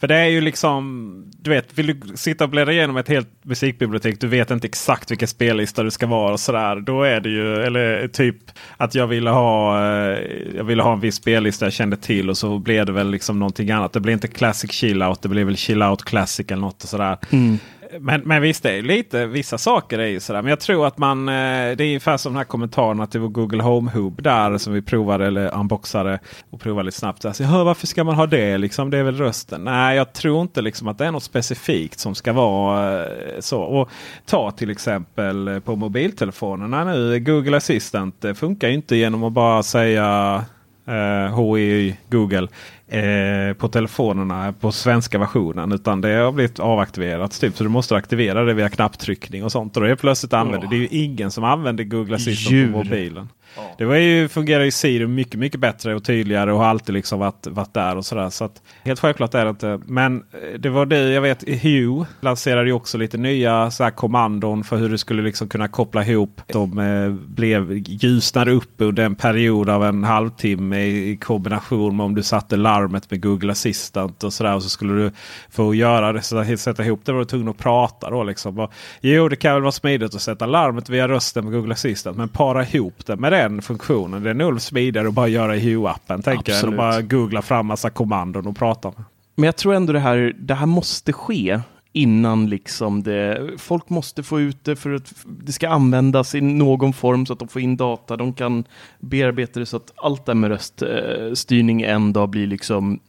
för det är ju liksom, du vet, vill du sitta och bläddra igenom ett helt musikbibliotek. Du vet inte exakt vilken spellista du ska vara och sådär. Då är det ju, eller typ att jag ville ha, eh, jag ville ha en viss spellista jag kände till och så blev det väl liksom någonting annat. Det blev inte Classic Chill Out, det blev väl Chill Out Classic eller något och sådär. Mm. Men, men visst, det är lite, vissa saker är ju sådär. Men jag tror att man, eh, det är ungefär som de här kommentarerna till vår Google Home Hub där som vi provade eller unboxade och provade lite snabbt. Alltså, "Hör, varför ska man ha det? Liksom, det är väl rösten. Nej, jag tror inte liksom att det är något specifikt som ska vara eh, så. Och ta till exempel på mobiltelefonerna nu. Google Assistant funkar ju inte genom att bara säga eh, HI Google eh, på telefonerna på svenska versionen. Utan det har blivit avaktiverat. Typ, så du måste aktivera det via knapptryckning och sånt. Och då är det plötsligt använder. Det är ju ingen som använder Google Assistant
Djur.
på mobilen. Det var ju, fungerar ju Siri mycket, mycket bättre och tydligare och har alltid liksom varit, varit där och sådär. Så att, helt självklart är det inte. Men eh, det var det jag vet. Hue lanserade ju också lite nya så här kommandon för hur du skulle liksom kunna koppla ihop. De eh, blev ljusnade upp under en period av en halvtimme i, i kombination med om du satte larmet med Google Assistant och sådär. Och så skulle du få göra det, så att sätta ihop det var du tvungen att prata då liksom. Och, jo, det kan väl vara smidigt att sätta larmet via rösten med Google Assistant. Men para ihop det med det den funktionen. Det är nog smidigare att bara göra i Hue-appen. Tänker jag. Bara googla fram massa kommandon och prata med.
Men jag tror ändå det här, det här måste ske innan liksom det, folk måste få ut det för att det ska användas i någon form så att de får in data, de kan bearbeta det så att allt det här med röststyrning en dag blir liksom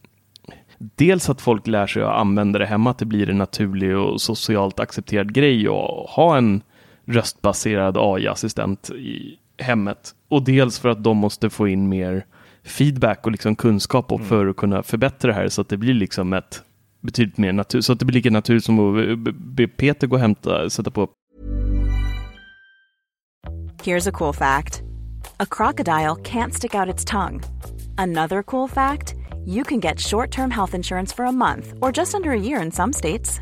Dels att folk lär sig att använda det hemma, att det blir en naturlig och socialt accepterad grej att ha en röstbaserad AI-assistent i hemmet. Och dels för att de måste få in mer feedback och liksom kunskap och för att kunna förbättra det här så att det blir liksom ett betydligt mer natur, så att det blir lika naturligt som att be- be Peter gå och hämta, sätta på
Here's a cool fact a crocodile can't stick out its tongue. Another cool fact you can get short term health insurance for a month or just under a year in some states.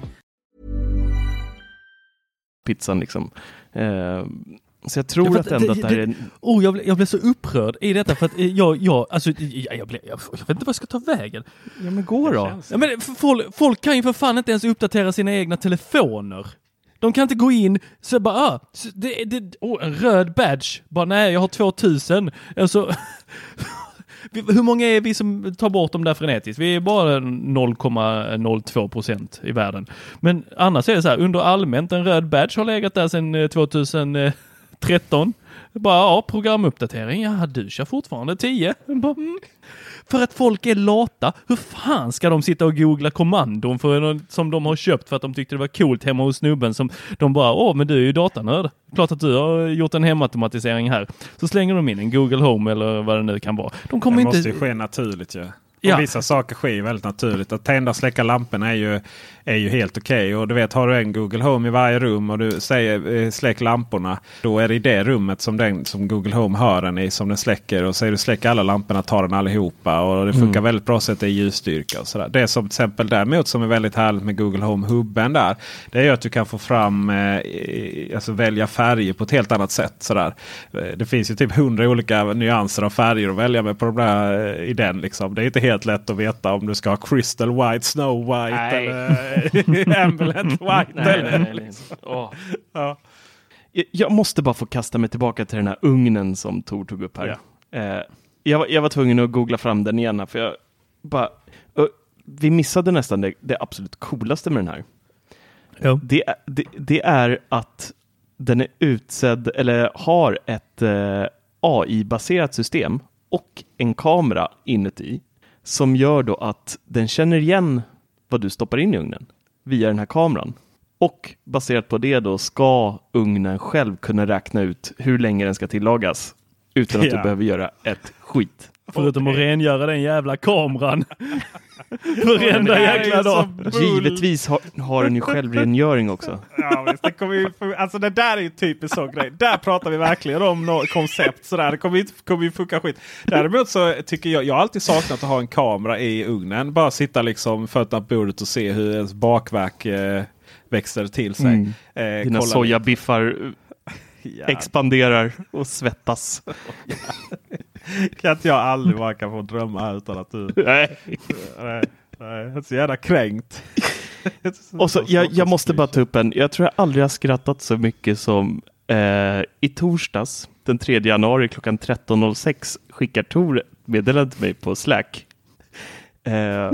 pizzan liksom. Eh, så jag tror
Ja,
att ändå
det-
att det här
det-
är...
Oh, jag, blev, jag blev så upprörd i detta för att eh, jag, jag, alltså, jag, jag, blev, jag, jag vet inte vad jag ska ta vägen.
Ja men gå då.
Ja, men folk, folk kan ju för fan inte ens uppdatera sina egna telefoner. De kan inte gå in så bara, ah, så det, det, oh, en röd badge. Bara nej, jag har 2000. Alltså, hur många är vi som tar bort dem där frenetiskt? Vi är bara 0,02 procent i världen. Men annars är det så här, under allmänt en röd badge har legat där sedan eh, 2013. Bara, ja, programuppdatering. Ja, du kör fortfarande 10. Bara, mm. För att folk är lata. Hur fan ska de sitta och googla kommandon för som de har köpt för att de tyckte det var coolt hemma hos snubben som de bara, åh, men du är ju datanörd. Klart att du har gjort en hemautomatisering här. Så slänger de in en Google Home eller vad det nu kan vara. De kommer
det
inte...
måste ju ske naturligt ju.
Ja.
Och vissa saker sker ju väldigt naturligt. Att tända och släcka lamporna är ju, är ju helt okej. Och du vet, har du en Google Home i varje rum och du säger eh, släck lamporna. Då är det i det rummet som, den, som Google Home hör den i som den släcker. Och säger du släck alla lamporna tar den allihopa. Och det funkar väldigt bra så att det är ljusstyrka och sådär. Det som till exempel däremot som är väldigt härligt med Google Home-hubben där. Det är att du kan få fram, eh, alltså välja färger på ett helt annat sätt. Sådär. Eh, Det finns ju typ hundra olika nyanser av färger att välja med på de där, eh, i den. Liksom. Det är inte helt lätt att veta om du ska ha Crystal White, Snow White
Nej.
eller Ambulance White.
Nej,
eller,
nej, nej, nej. Åh.
Ja.
Jag- måste bara få kasta mig tillbaka till den här ugnen som Tor tog upp här. Eh, jag, var- jag var tvungen att googla fram den igen här, för jag bara... vi missade nästan det, det absolut coolaste med den här.
Ja.
Det, är- det, det är att den är utsedd, eller har ett eh, AI-baserat system och en kamera inuti som gör då att den känner igen vad du stoppar in i ugnen via den här kameran. Och baserat på det då ska ugnen själv kunna räkna ut hur länge den ska tillagas utan att
Ja.
du behöver göra ett skit.
Förutom att rengöra den jävla kameran. Varenda jäkla dag.
Givetvis har, har den ju självrengöring också.
Ja, visst, det, kommer ju, alltså det där är ju typiskt sån grej. Där pratar vi verkligen om något koncept. Sådär. Det kommer ju, kommer ju funka skit. Däremot så tycker jag, jag har alltid saknat att ha en kamera i ugnen. Bara sitta liksom fötterna på bordet och se hur ens bakverk eh, växer till sig.
Mm.
Eh,
Dina sojabiffar.
Ja,
expanderar och svettas.
Kan inte jag aldrig bara kan få drömma här utan att du...
Nej.
Nej, nej, jag är så jävla kränkt.
Och så, jag, jag måste bara ta upp en, jag tror jag aldrig har skrattat så mycket som eh, i torsdags den 3 januari klockan 13.06 skickar Tor meddelande till mig på Slack. Eh,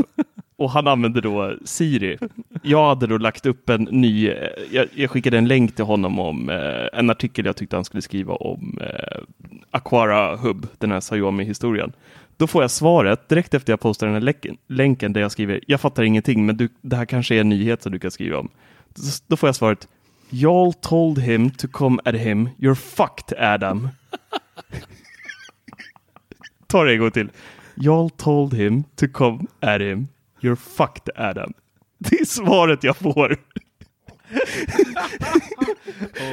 och han använde då Siri. Jag hade då lagt upp en ny, eh, jag, jag skickade en länk till honom om eh, en artikel jag tyckte han skulle skriva om eh, Aquara Hub, den här Xiaomi-historien. Då får jag svaret direkt efter jag postar den här länken, länken där jag skriver jag fattar ingenting men du, det här kanske är en nyhet som du kan skriva om. Då får jag svaret Y'all told him to come at him, you're fucked Adam. Ta det en gång till. Y'all told him to come at him, you're fucked Adam. Det är svaret jag får.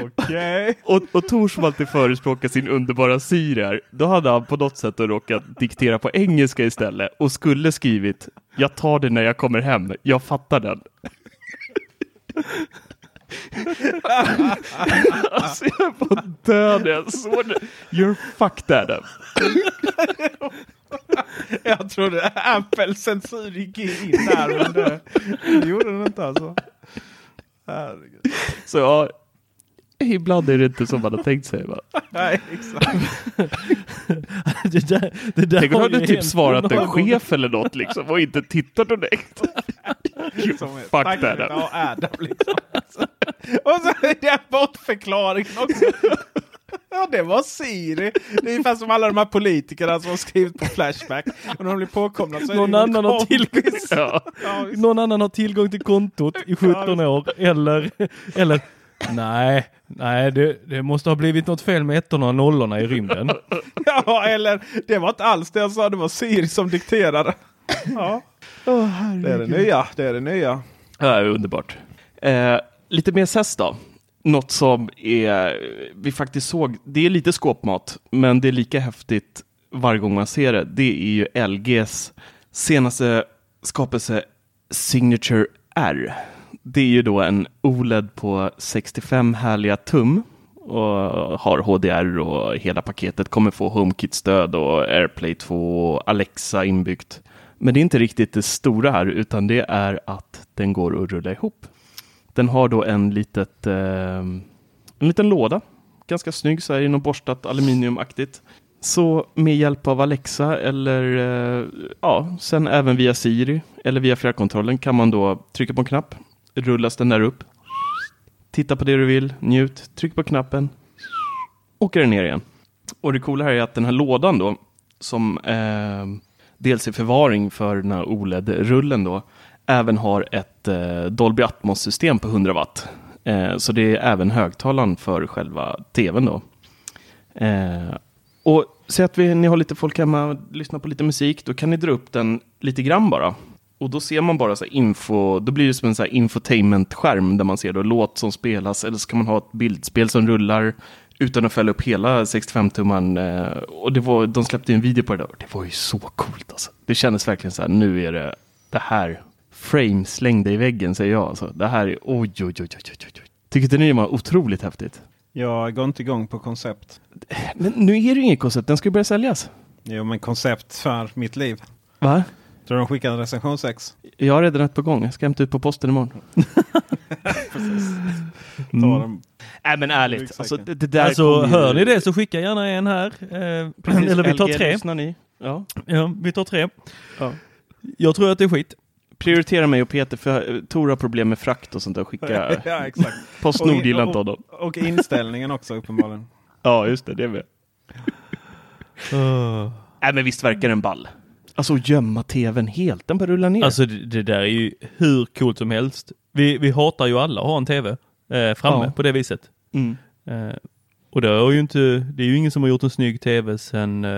Okej.
Och, och Tor som alltid förespråkar sin underbara Siri här, då hade han på något sätt råkat diktera på engelska istället och skulle skrivit Jag tar det när jag kommer hem, jag fattar den. alltså jag är på död jag såg det. You're fucked Adam.
Jag trodde Apple censur gick in där men det, det gjorde den inte alltså. Herregud.
Så ja, Ibland är det inte som man har tänkt sig. Va?
Nej, exakt.
det där, det där
Tänk om du typ svarat en chef eller något liksom och inte tittat direkt.
Som
Fuck
tack,
that.
Adam liksom. Och så är det bortförklaringen också. Ja, det var Siri. Det är ungefär som alla de här politikerna som har skrivit på Flashback. Och när de blir påkomna så är
Någon
det
annan har tillgång,
Ja.
Någon annan har tillgång till kontot i 17 år eller, eller nej, nej det, det måste ha blivit något fel med ettorna och nollorna i rymden.
ja, eller det var inte alls det jag sa. Det var Siri som dikterade. Ja, det är det nya. Det är det nya.
Ja, underbart. Eh, lite mer SES då. Något som är, vi faktiskt såg, det är lite skåpmat, men det är lika häftigt varje gång man ser det. Det är ju LGs senaste skapelse Signature R. Det är ju då en OLED på 65 härliga tum och har HDR och hela paketet kommer få HomeKit-stöd och AirPlay 2 och Alexa inbyggt. Men det är inte riktigt det stora här, utan det är att den går att rulla ihop. Den har då en, litet, eh, en liten låda, ganska snygg, så här i något borstat aluminiumaktigt. Så med hjälp av Alexa eller eh, ja, sen även via Siri eller via fjärrkontrollen kan man då trycka på en knapp, rullas den där upp, titta på det du vill, njut, tryck på knappen, åker den ner igen. Och det coola här är att den här lådan då, som eh, dels är förvaring för den här OLED-rullen då, även har ett eh, Dolby Atmos-system på 100 watt. Eh, så det är även högtalaren för själva tvn då. Eh, och säg att vi, ni har lite folk hemma och lyssnar på lite musik, då kan ni dra upp den lite grann bara. Och då ser man bara så här info, då blir det som en så infotainment-skärm där man ser då låt som spelas, eller så kan man ha ett bildspel som rullar utan att fälla upp hela 65-tumman. Eh, och det var, de släppte ju en video på det där. Det var ju så coolt alltså. Det kändes verkligen så här, nu är det det här. Frame slängde i väggen säger jag. Alltså. Det här är oj, oj, oj, oj, oj, oj. Tycker inte ni det var otroligt häftigt?
Jag går inte igång på koncept.
Men nu är det ju inget koncept, den ska ju börja säljas.
Jo, men koncept för mitt liv.
Va?
Tror du de skickar en recensionsex?
Jag har redan ett på gång, jag ska hämta ut på posten imorgon.
Ta
Mm.
dem.
Nej men ärligt, alltså, det, det där
Alltså hör ni det så skicka gärna en här. Eh,
Precis,
eller vi tar
LG,
tre.
ni? Ja.
Ja, vi tar tre.
Ja.
Jag tror att det är skit.
Prioritera mig och Peter, för Tor har problem med frakt och sånt där. Skicka
ja, exakt.
Postnord gillar inte honom.
och, inställningen också uppenbarligen.
Ja, just det, det med. Nej men visst verkar den ball. Alltså gömma tvn helt, den bara rullar ner.
Alltså det, det där är ju hur coolt som helst. Vi, vi hatar ju alla att ha en tv eh, framme
Ja.
på det viset.
mm.
Eh, och det är ju inte, det är ju ingen som har gjort en snygg tv sen, eh,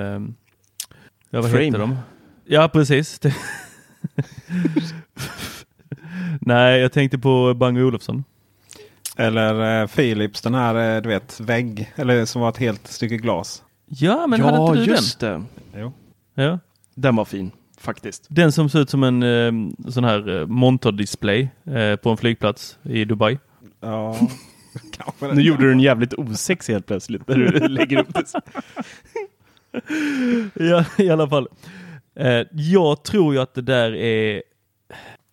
ja vad
Frame.
heter de? Ja precis. Nej, jag tänkte på Bang Olufsson.
Eller eh, Philips, den här eh, du vet vägg. Eller som var ett helt stycke glas.
Ja, men hade
ja,
inte du
just det.
Jo.
den? Ja.
Den var fin, faktiskt.
Den som ser ut som en eh, sån här eh, monter-display eh, på en flygplats i Dubai.
Ja, kanske
Nu gjorde du den jävligt osexig helt plötsligt när du lägger upp det.
Ja, i alla fall. Eh, jag tror ju att det där är...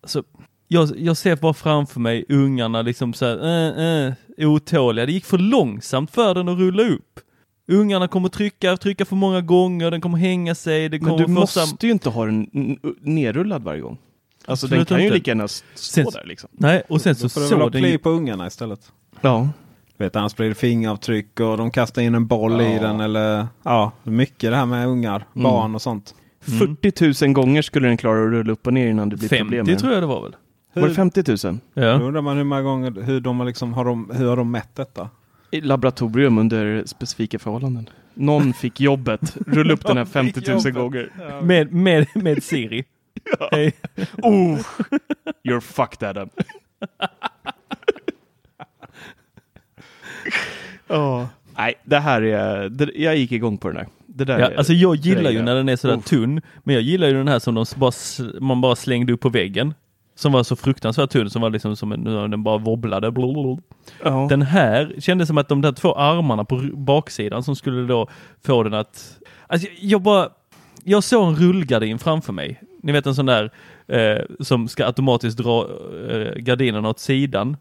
Alltså, jag, jag ser bara framför mig ungarna liksom så här, eh, eh, otåliga. Det gick för långsamt för den att rulla upp. Ungarna kommer trycka, trycka för många gånger, den kommer hänga sig, det
Men
kommer
du
få
måste
sam-
ju inte ha den nerrullad varje gång. Alltså
Absolut
den kan ju
inte.
lika gärna stå
Sen-
där liksom.
Nej, och sen
Då
så
får du väl ha
den ju...
på ungarna istället.
Ja.
Du vet, annars blir det fingeravtryck och de kastar in en boll i
Ja.
den. Eller ja, mycket det här med ungar,
Mm.
barn och sånt.
Mm.
40 000 gånger skulle den klara att rulla upp och ner innan det blir
50
problem. med den.
tror jag det var väl?
Var det 50 000?
Då
Ja.
undrar man hur många gånger, hur de har, liksom, har, de, hur har de mätt detta?
I laboratorium under specifika förhållanden. Någon fick jobbet, rulla upp den här
Någon fick
50 000
jobbet.
gånger.
Med, med, med Siri. Hej.
Oh, you're fucked Adam. oh. Nej, det här är, det, jag gick igång på den här. Det där
Ja,
är,
alltså jag gillar ju
är-
när den är sådär
Uff.
tunn, men jag gillar ju den här som de bara, man bara slängde upp på väggen. Som var så fruktansvärt tunn, som var liksom som en, den bara wobblade. Blablabla.
Ja.
Den här kändes som att de där två armarna på baksidan som skulle då få den att... Alltså jag- jag bara... Jag såg en rullgardin framför mig. Ni vet en sån där eh, som ska automatiskt dra eh, gardinerna åt sidan.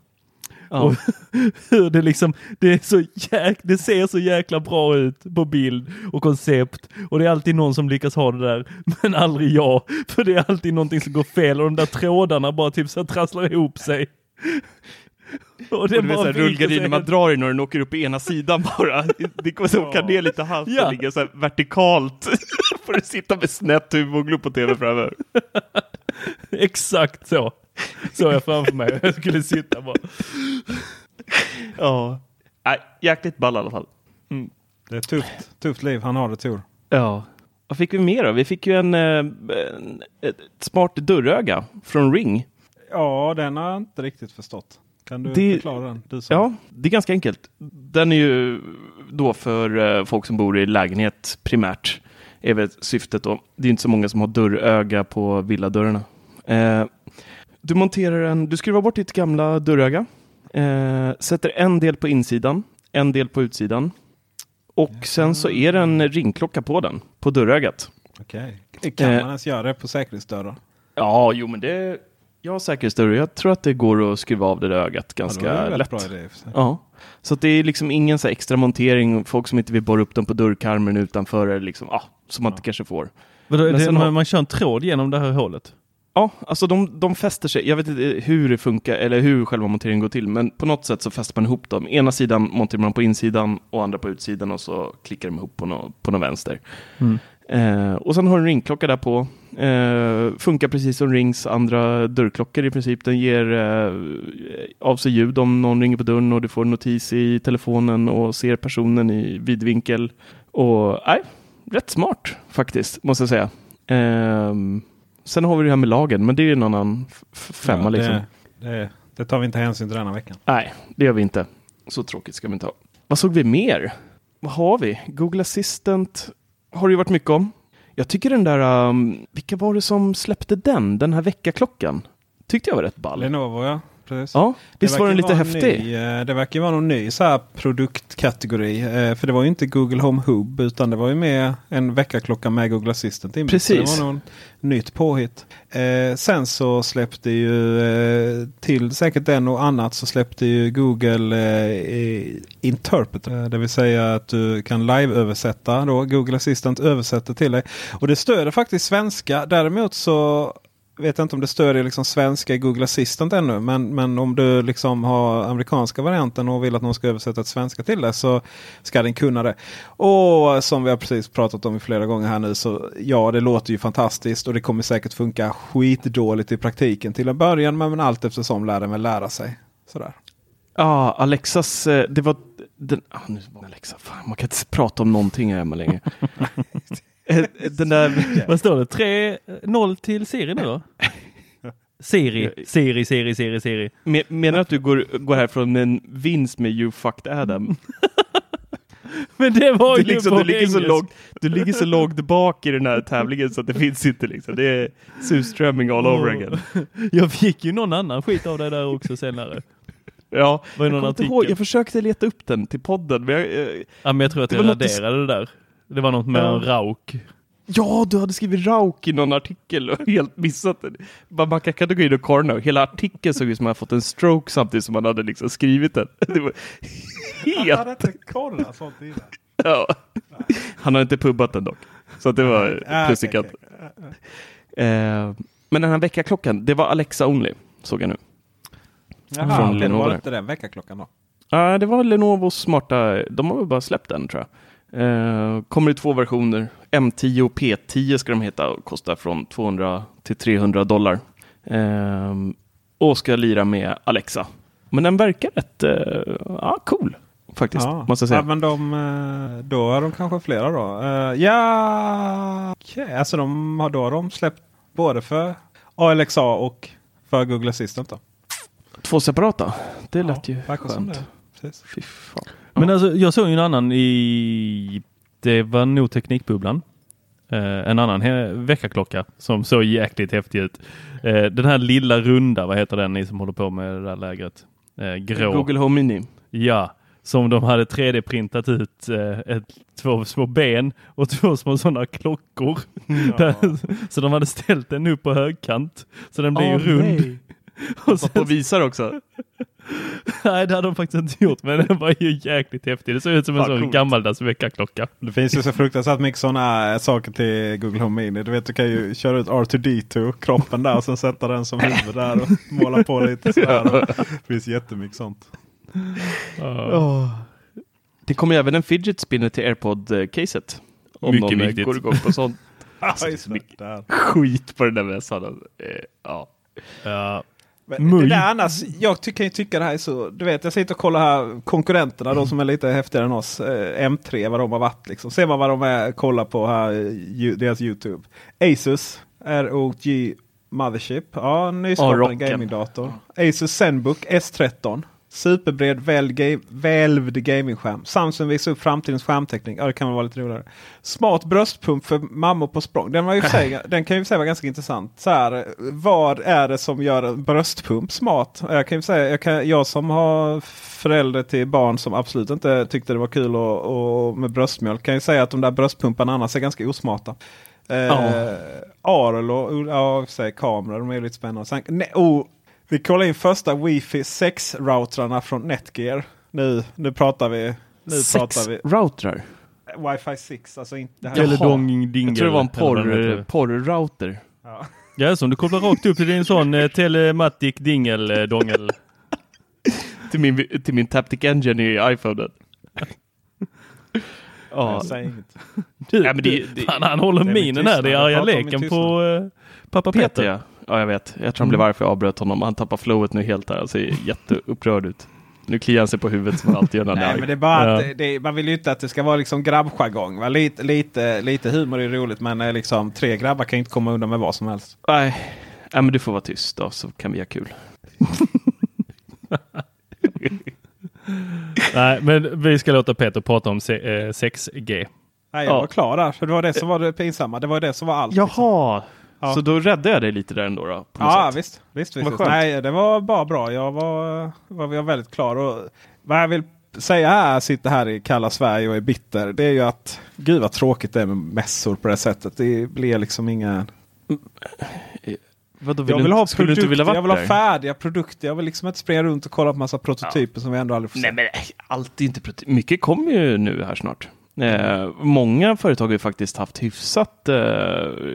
Ja.
Och hur det liksom, det, är så jäk, det ser så jäkla bra ut på bild och koncept. Och det är alltid någon som lyckas ha det där, men aldrig jag. För det är alltid någonting som går fel och de där trådarna bara typ så trasslar ihop sig. Och
Och det är
bara viker
rullgardiner man drar i när den åker upp i ena sidan bara. Det kommer så åka ner lite halsen,
Ja.
ligga så här vertikalt. Får du sitta med snett huvud och glo på tv framöver.
Exakt så. Så jag framför mig. Jag skulle sitta bara.
Ja. Nej, jäkligt ball i alla fall.
Det är ett tufft, tufft liv han har det Tor.
Ja. Vad fick vi mer då? Vi fick ju en, eh, en ett smart dörröga från Ring.
Ja, den har jag inte riktigt förstått. Kan du
Det-
förklara den? Du som-
Ja, det är ganska enkelt. Den är ju då för eh, folk som bor i lägenhet primärt. Är väl syftet då. Det är inte så många som har dörröga på villadörrarna. Eh, du monterar en, du skruvar bort ditt gamla dörröga. Eh, sätter en del på insidan, en del på utsidan. Och sen så är det en ringklocka på den, på dörrögat.
Okej. Kan
Eh.
man ens göra det på säkerhetsdörrar?
Ja, jo men det... Jag har säkerhetsdörrar. Jag tror att det går att skruva av det där ögat
Ja,
ganska
det en väldigt
lätt.
bra idé.
Ja, så att det är liksom ingen så här extra montering. Folk som inte vill borra upp dem på dörrkarmen utanför eller liksom, ja, som man inte kanske får.
Vadå,
Men
det, man,
har-
man kör en tråd genom det här hålet?
Ja, alltså de, de fäster sig. Jag vet inte hur det funkar eller hur själva monteringen går till, men på något sätt så fäster man ihop dem. Ena sidan monterar man på insidan och andra på utsidan och så klickar de ihop på någon på nå vänster.
Mm.
Eh, och sen har du en ringklocka där på. Eh, funkar precis som Rings andra dörrklockor i princip. Den ger eh, av sig ljud om någon ringer på dörren och du får notis i telefonen och ser personen i vidvinkel. Och nej, rätt smart faktiskt, måste jag säga. Sen har vi det här med lagen, men det är ju en annan femma
Ja,
liksom.
det, det, det tar vi inte hänsyn till denna veckan.
Nej, det gör vi inte. Så tråkigt ska vi inte ha. Vad såg vi mer? Vad har vi? Google Assistant har det ju varit mycket om. Jag tycker den där, um, vilka var det som släppte den? Den här väckarklockan. Tyckte jag var rätt ball.
Lenovo ja. Precis.
Ja, visst var den lite häftig?
Ny, eh, det verkar vara någon ny så här produktkategori. eh, För det var ju inte Google Home Hub utan det var ju med en väckarklocka med Google Assistant inbyggt.
Precis.
Det var någon nytt påhitt. Eh, sen så släppte ju till säkert den och annat så släppte ju Google Interpreter. Det vill säga att du kan live-översätta. Då. Google Assistant översätter till dig. Och det stöder faktiskt svenska. Däremot så vet inte om det stödjer liksom svenska i Google Assistant ännu. Men, men om du liksom har amerikanska varianten och vill att någon ska översätta ett svenska till det så ska den kunna det. Och som vi har precis pratat om i flera gånger här nu så ja, det låter ju fantastiskt och det kommer säkert funka skitdåligt i praktiken till en början. Men, allt eftersom lär den väl lära sig. Sådär.
Ja, Alexas, eh, det var den, ah, nu var Alexa, fan, man kan inte prata om någonting här hemma längre. Den där,
Vad står det? 3-0 till Siri nu då? Siri, Siri, Siri, Siri, Siri.
men- menar du att du går, går härifrån med en vinst med You fucked Adam?
Men det var
Du,
ju
liksom,
på
du, ligger så långt, du ligger så långt bak i den här tävlingen så att det finns inte liksom. Det är surströmming all over again.
Jag fick ju någon annan skit av det där också senare.
Ja,
Var
jag,
någon artikel?
ihåg, jag försökte leta upp den till podden. Men jag, eh,
Ja, men jag tror att jag raderade det där. Det var något med
Ja.
en rauk.
ja, du hade skrivit Rauk i någon artikel och helt missat den. Bara, Man kan, kan du gå in och nu. Hela artikeln såg ut som att han fått en stroke samtidigt som han hade liksom skrivit den. Det var helt...
inte kollat sånt innan.
Ja. Han har inte pubbat den dock. Så att det var
Ah,
plus i
okej,
kanten. Eh, men den här väckarklockan, det var Alexa Only, såg jag nu.
Jaha,
Från
det
Lenovo
var inte den väckarklockan då.
Ja, det var Lenovos smarta, de har väl bara släppt den tror jag. Eh, kommer i två versioner. M10 och P10 ska de heta och kostar från 200 till 300 dollar. Eh, och ska lira med Alexa. Men den verkar rätt eh, ja, cool faktiskt,
Ja.
måste säga.
Ja, men de, då är de kanske flera då. Eh, Ja, okej. alltså de har, då de släppt både för ALXA och för Google Assistant. Då.
Två separata, det lät ju
verkar som
skönt. Fy fan.
Men alltså, jag såg ju en annan i... Det var nog Teknikbubblan. Eh, en annan väckarklocka som såg jäkligt häftig ut. Eh, den här lilla runda, vad heter den ni som håller på med det där lägret? Eh, grå.
Google Home Mini.
Ja, som de hade 3D-printat ut eh, ett, två små ben och två små sådana klockor. Där, så de hade ställt den upp på högkant. Så den blev ju rund. Och
Och
sen,
på visar också.
Nej, det hade de faktiskt inte gjort, men den var ju jäkligt häftig. Det ser ut som en sån
coolt.
gammaldags väckarklocka.
Det finns ju så fruktansvärt mycket sådana saker till Google Home Mini. Du vet, du kan ju köra ut R2D2, kroppen där och sen sätta den som huvud där och måla på lite sådär. Det finns jättemycket sånt.
Det kommer även en fidget spinner till AirPod-caset. Om
Mycket
någon eh,
viktigt.
går igång på sånt.
Alltså, det, där.
Skit på den där mässan. Eh, Ja.
Ja. Muj.
det där annars, jag ty- kan ju tycka det här är så. Du vet, jag sitter och kollar här konkurrenterna, de som är lite häftigare än oss. Eh, M3, vad de har varit liksom. Ser man vad de är, kollar på här, eh, ju- deras YouTube. Asus ROG Mothership. Ja,
rocken.
gamingdator. Asus Zenbook S13. Superbred välvd gamingskärm. Samsung visar upp framtidens skärmtäckning. Ja, det kan väl vara lite roligare. Smart bröstpump för mammor på språng. Den, var ju sig, den kan ju sig vara ganska intressant. Så här, vad är det som gör en bröstpump smart? Jag, kan ju säga, jag, kan, jag som har förälder till barn som absolut inte tyckte det var kul och, och med bröstmjölk kan ju säga att de där bröstpumparna annars är ganska osmarta. Eh,
Ja.
Arl och ja, kameror, de är lite spännande. Sen, nej, oh, vi kollar in första Wi-Fi 6-routrarna från Netgear. Nu, nu pratar vi. Nu
Sex
pratar vi.
routrar.
Wi-Fi 6, alltså inte det här.
Jaha.
Eller dong dingel.
Jag tror det var en
heter.
porr, porrrouter.
Ja.
Ja, som du kopplar rakt upp till din sån eh, telematic dingel eh, dongel.
Till min, till min Taptic Engine i iPhonen. ja,
Jag säger inget.
Du,
Ja, men det- det-
fan, han håller
det
minen här. Det är arga leken på eh, pappa
Peter
Peter.
ja. Ja, jag vet. Jag tror han blev arg för jag avbröt honom. Han tappar flowet nu helt här. Han ser jätteupprörd ut. Nu kliar han sig på huvudet som han alltid gör när
Nej, men det är bara att det, det, man vill ju inte att det ska vara liksom grabbjargong. va? Lite, lite, lite humor är roligt men eh, liksom, tre grabbar kan ju inte komma undan med vad som helst.
Nej. Nej, men du får vara tyst då så kan vi ha kul.
Nej, men vi ska låta Peter prata om se- eh, 6G.
Nej, jag
Ja.
var klar där. För det var det som var det pinsamma. Det var det som var allt. liksom. Ja.
så då räddade jag dig lite där ändå? då
Ja,
sätt.
visst. visst, visst, visst. Nej, det var bara bra. Jag var, var, var väldigt klar. Och vad jag vill säga här, sitter här i kalla Sverige och är bitter. Det är ju att gud vad tråkigt det är med mässor på det sättet. Det blir liksom inga...
Vadå,
Jag vill ha
skulle du
produkter,
inte vilja vara
jag vill ha färdiga produkter. Jag vill liksom inte springa runt och kolla på massa prototyper som vi ändå aldrig får se.
Nej, men allt är inte prote- Mycket kommer ju nu här snart. Eh, många företag har ju faktiskt haft hyfsat eh,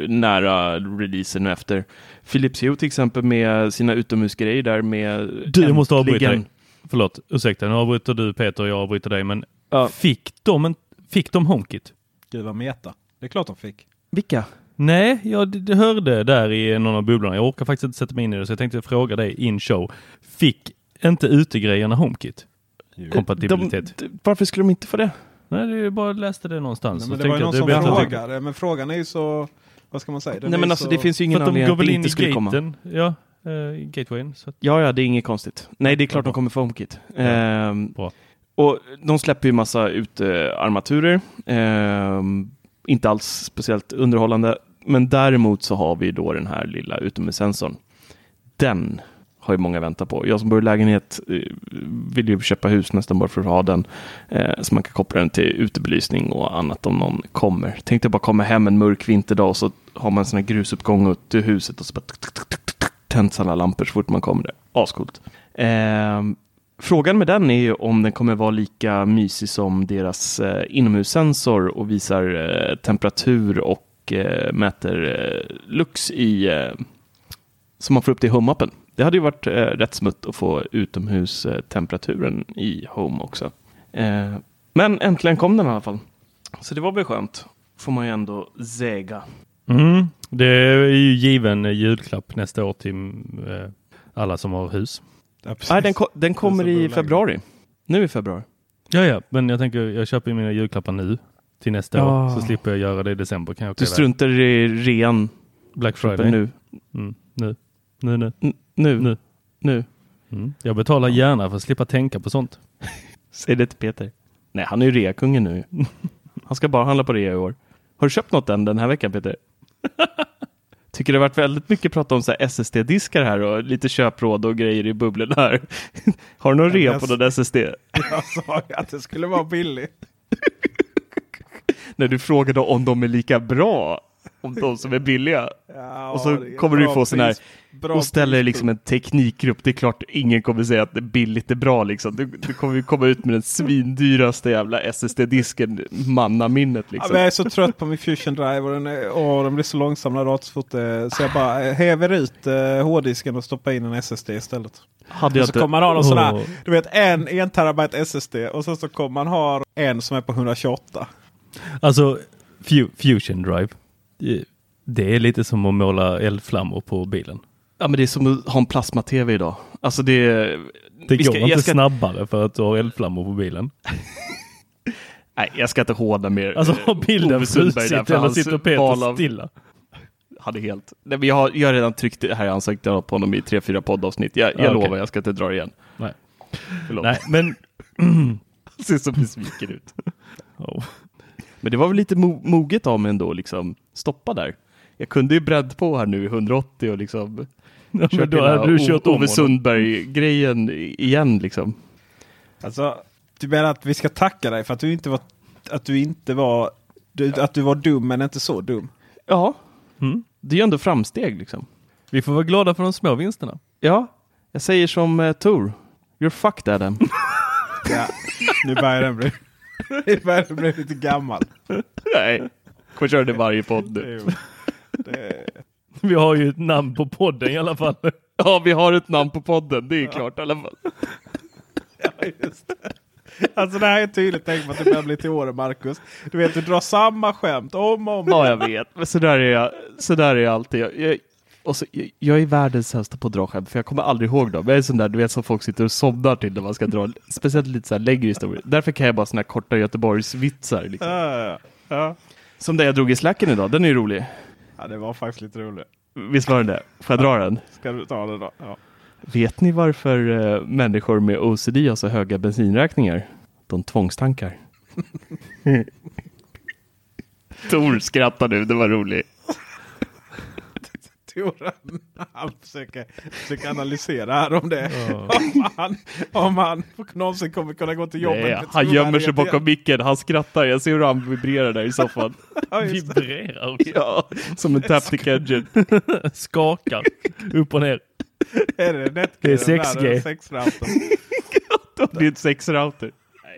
nära releasen efter. Philips Hue till exempel med sina utomhusgrejer där med
Du, jag måste avbryta
äntligen-
dig. Förlåt, ursäkta. Nu avbryter du Peter och jag avbryter dig. Men
Ja.
fick, de en, fick de HomeKit?
Gud vad meta. Det är klart de fick.
Vilka?
Nej, jag hörde där i någon av bubblorna. Jag orkar faktiskt inte sätta mig in i det så jag tänkte fråga dig in show. Fick inte utegrejerna HomeKit? Kompatibilitet?
De, d- varför skulle de inte få det?
Nej, ju bara läste det någonstans.
Nej, det var ju någon som frågade. Men frågan är ju så... Vad ska man säga? Den
Nej men alltså
så...
det finns ju ingen
För att de
anledning
går
att
väl
det
in
inte
i
skulle komma.
gaten? Ja, uh, gatewayn. Så att,
Ja, ja, det är inget konstigt. Nej, det är klart de kommer få HomeKit. Ehm,
bra.
och de släpper ju massa utearmaturer. Ehm, inte alls speciellt underhållande. Men däremot så har vi då den här lilla utomhussensorn. Den har ju många väntat på. Jag som bor i lägenhet eh, vill ju köpa hus nästan bara för att ha den. Eh, så man kan koppla den till utebelysning och annat om någon kommer. Tänk dig bara komma hem en mörk vinterdag och så har man en sån här grusuppgång ut till huset och så bara tänds alla lampor så fort man kommer där. Ascoolt. Ehm, frågan med den är ju om den kommer vara lika mysig som deras eh, inomhussensor och visar eh, temperatur och eh, mäter eh, lux i eh, som man får upp det i HomeAppen. Det hade ju varit eh, rätt smutt att få utomhustemperaturen i Home också. Eh, men äntligen kom den i alla fall. Så det var väl skönt. Får man ju ändå säga.
mm, det är ju given julklapp nästa år till eh, alla som har hus.
Ja.
Nej, den, ko- den kommer
i
februari. Nu i februari.
Ja, ja, men jag tänker jag köper mina julklappar nu till nästa
Ja.
år så slipper jag göra det i december. Kan jag
Du struntar i rean
Black Friday.
nu.
Mm, nu. Nu, nu.
N- nu.
Nu.
Nu.
Mm. Jag betalar gärna för att slippa tänka på sånt.
Säg det till Peter. Nej, han är ju reakungen nu. Han ska bara handla på rea i år. Har du köpt något än den här veckan Peter? Tycker det har varit väldigt mycket prat om så här SSD-diskar här och lite köpråd och grejer i bubblorna här. Har du någon rea på någon SSD?
Jag sa ju att det skulle vara billigt.
När du frågade om de är lika bra. Om de som är billiga.
Ja,
och så
är
kommer du få sån här,
bra
och ställer liksom en teknikgrupp. Det är klart ingen kommer säga att det billigt är bra liksom. Du, du kommer ju komma ut med den svindyraste jävla SSD-disken, mannaminnet
Ja,
liksom.
men jag är så trött på min Fusion Drive och den, är, åh, den blir så långsam när datorfot är. Så jag bara häver ut eh, hårddisken och stoppar in en SSD istället.
Hade jag
Och så
inte-
kommer man ha någon sån här, du vet en 1 terabyte SSD och sen så kommer man ha en som är på 128.
Alltså, fu- Fusion Drive. Det- Det är lite som att måla eldflammor på bilen.
Ja men det är som att ha en plasma-tv idag. Alltså det...
Det
vi
går
ska-
inte
ska-
snabbare för att du har eldflammor på bilen.
Nej, jag ska inte hårda mer.
Alltså
eh,
har bilden frusit eller sitter Peter
av-
stilla?
Är helt... Nej, men jag, har, jag har redan tryckt det här i ansiktet på honom i tre, fyra poddavsnitt. Jag, jag
Ja, okej.
lovar, jag ska inte dra det igen.
Nej.
Förlåt.
Nej, men...
Ser så besviken ut.
Oh.
Men det var väl lite mo moget av mig ändå, liksom stoppa där. Jag kunde ju bredd på här nu i 180 och liksom
Ja, men
kört
då
hela
hade du kört om
Ove. Sundberg-grejen igen liksom.
Alltså, du menar att vi ska tacka dig för att du inte var, att du inte var, du, att du var dum men inte så dum?
Ja,
Mm.
det är ju ändå framsteg liksom.
Vi får vara glada för de små vinsterna.
Ja, jag säger som uh, Tor. You're fucked Adam.
Ja, nu börjar den bli, nu börjar den bli lite gammal.
Nej, kommer köra det varje podd nu.
Vi har ju ett namn på podden i alla fall.
Ja, vi har ett namn på podden, det är klart i alla fall.
ja, just det. Alltså det här är tydligt tecken på att det börjar bli till åren Marcus. Du vet, du drar samma skämt om och om
Ja, jag vet. Men så där är jag, så där är jag alltid. Jag, jag, och så, jag, jag är världens sämsta på att dra skämt, för jag kommer aldrig ihåg dem. Jag är sån där, du vet, som folk sitter och somnar till när man ska dra, speciellt lite så här längre historier. Därför kan jag bara såna här korta Göteborgsvitsar. Liksom.
Ja, ja, ja.
Som det jag drog i slacken idag, den är ju rolig.
ja, det var faktiskt lite roligt.
Visst var den det? Får jag dra den?
Ska du ta det då? Ja.
Vet ni varför eh, människor med OCD har så höga bensinräkningar? De tvångstankar. Tor skrattar nu, det var roligt.
Tora, han försöker, försöker analysera här om det. Om, han, om han någonsin kommer kunna gå till jobbet.
Nej, han gömmer sig bakom micken, han skrattar. Jag ser hur han vibrerar där i soffan.
Ja.
Vibrerar också.
ja, som en Taptic Engine.
Skakar upp och ner.
Är det Netgear?
Det är
den
6G.
där, Sexroutern?
Det är ett sexrouter.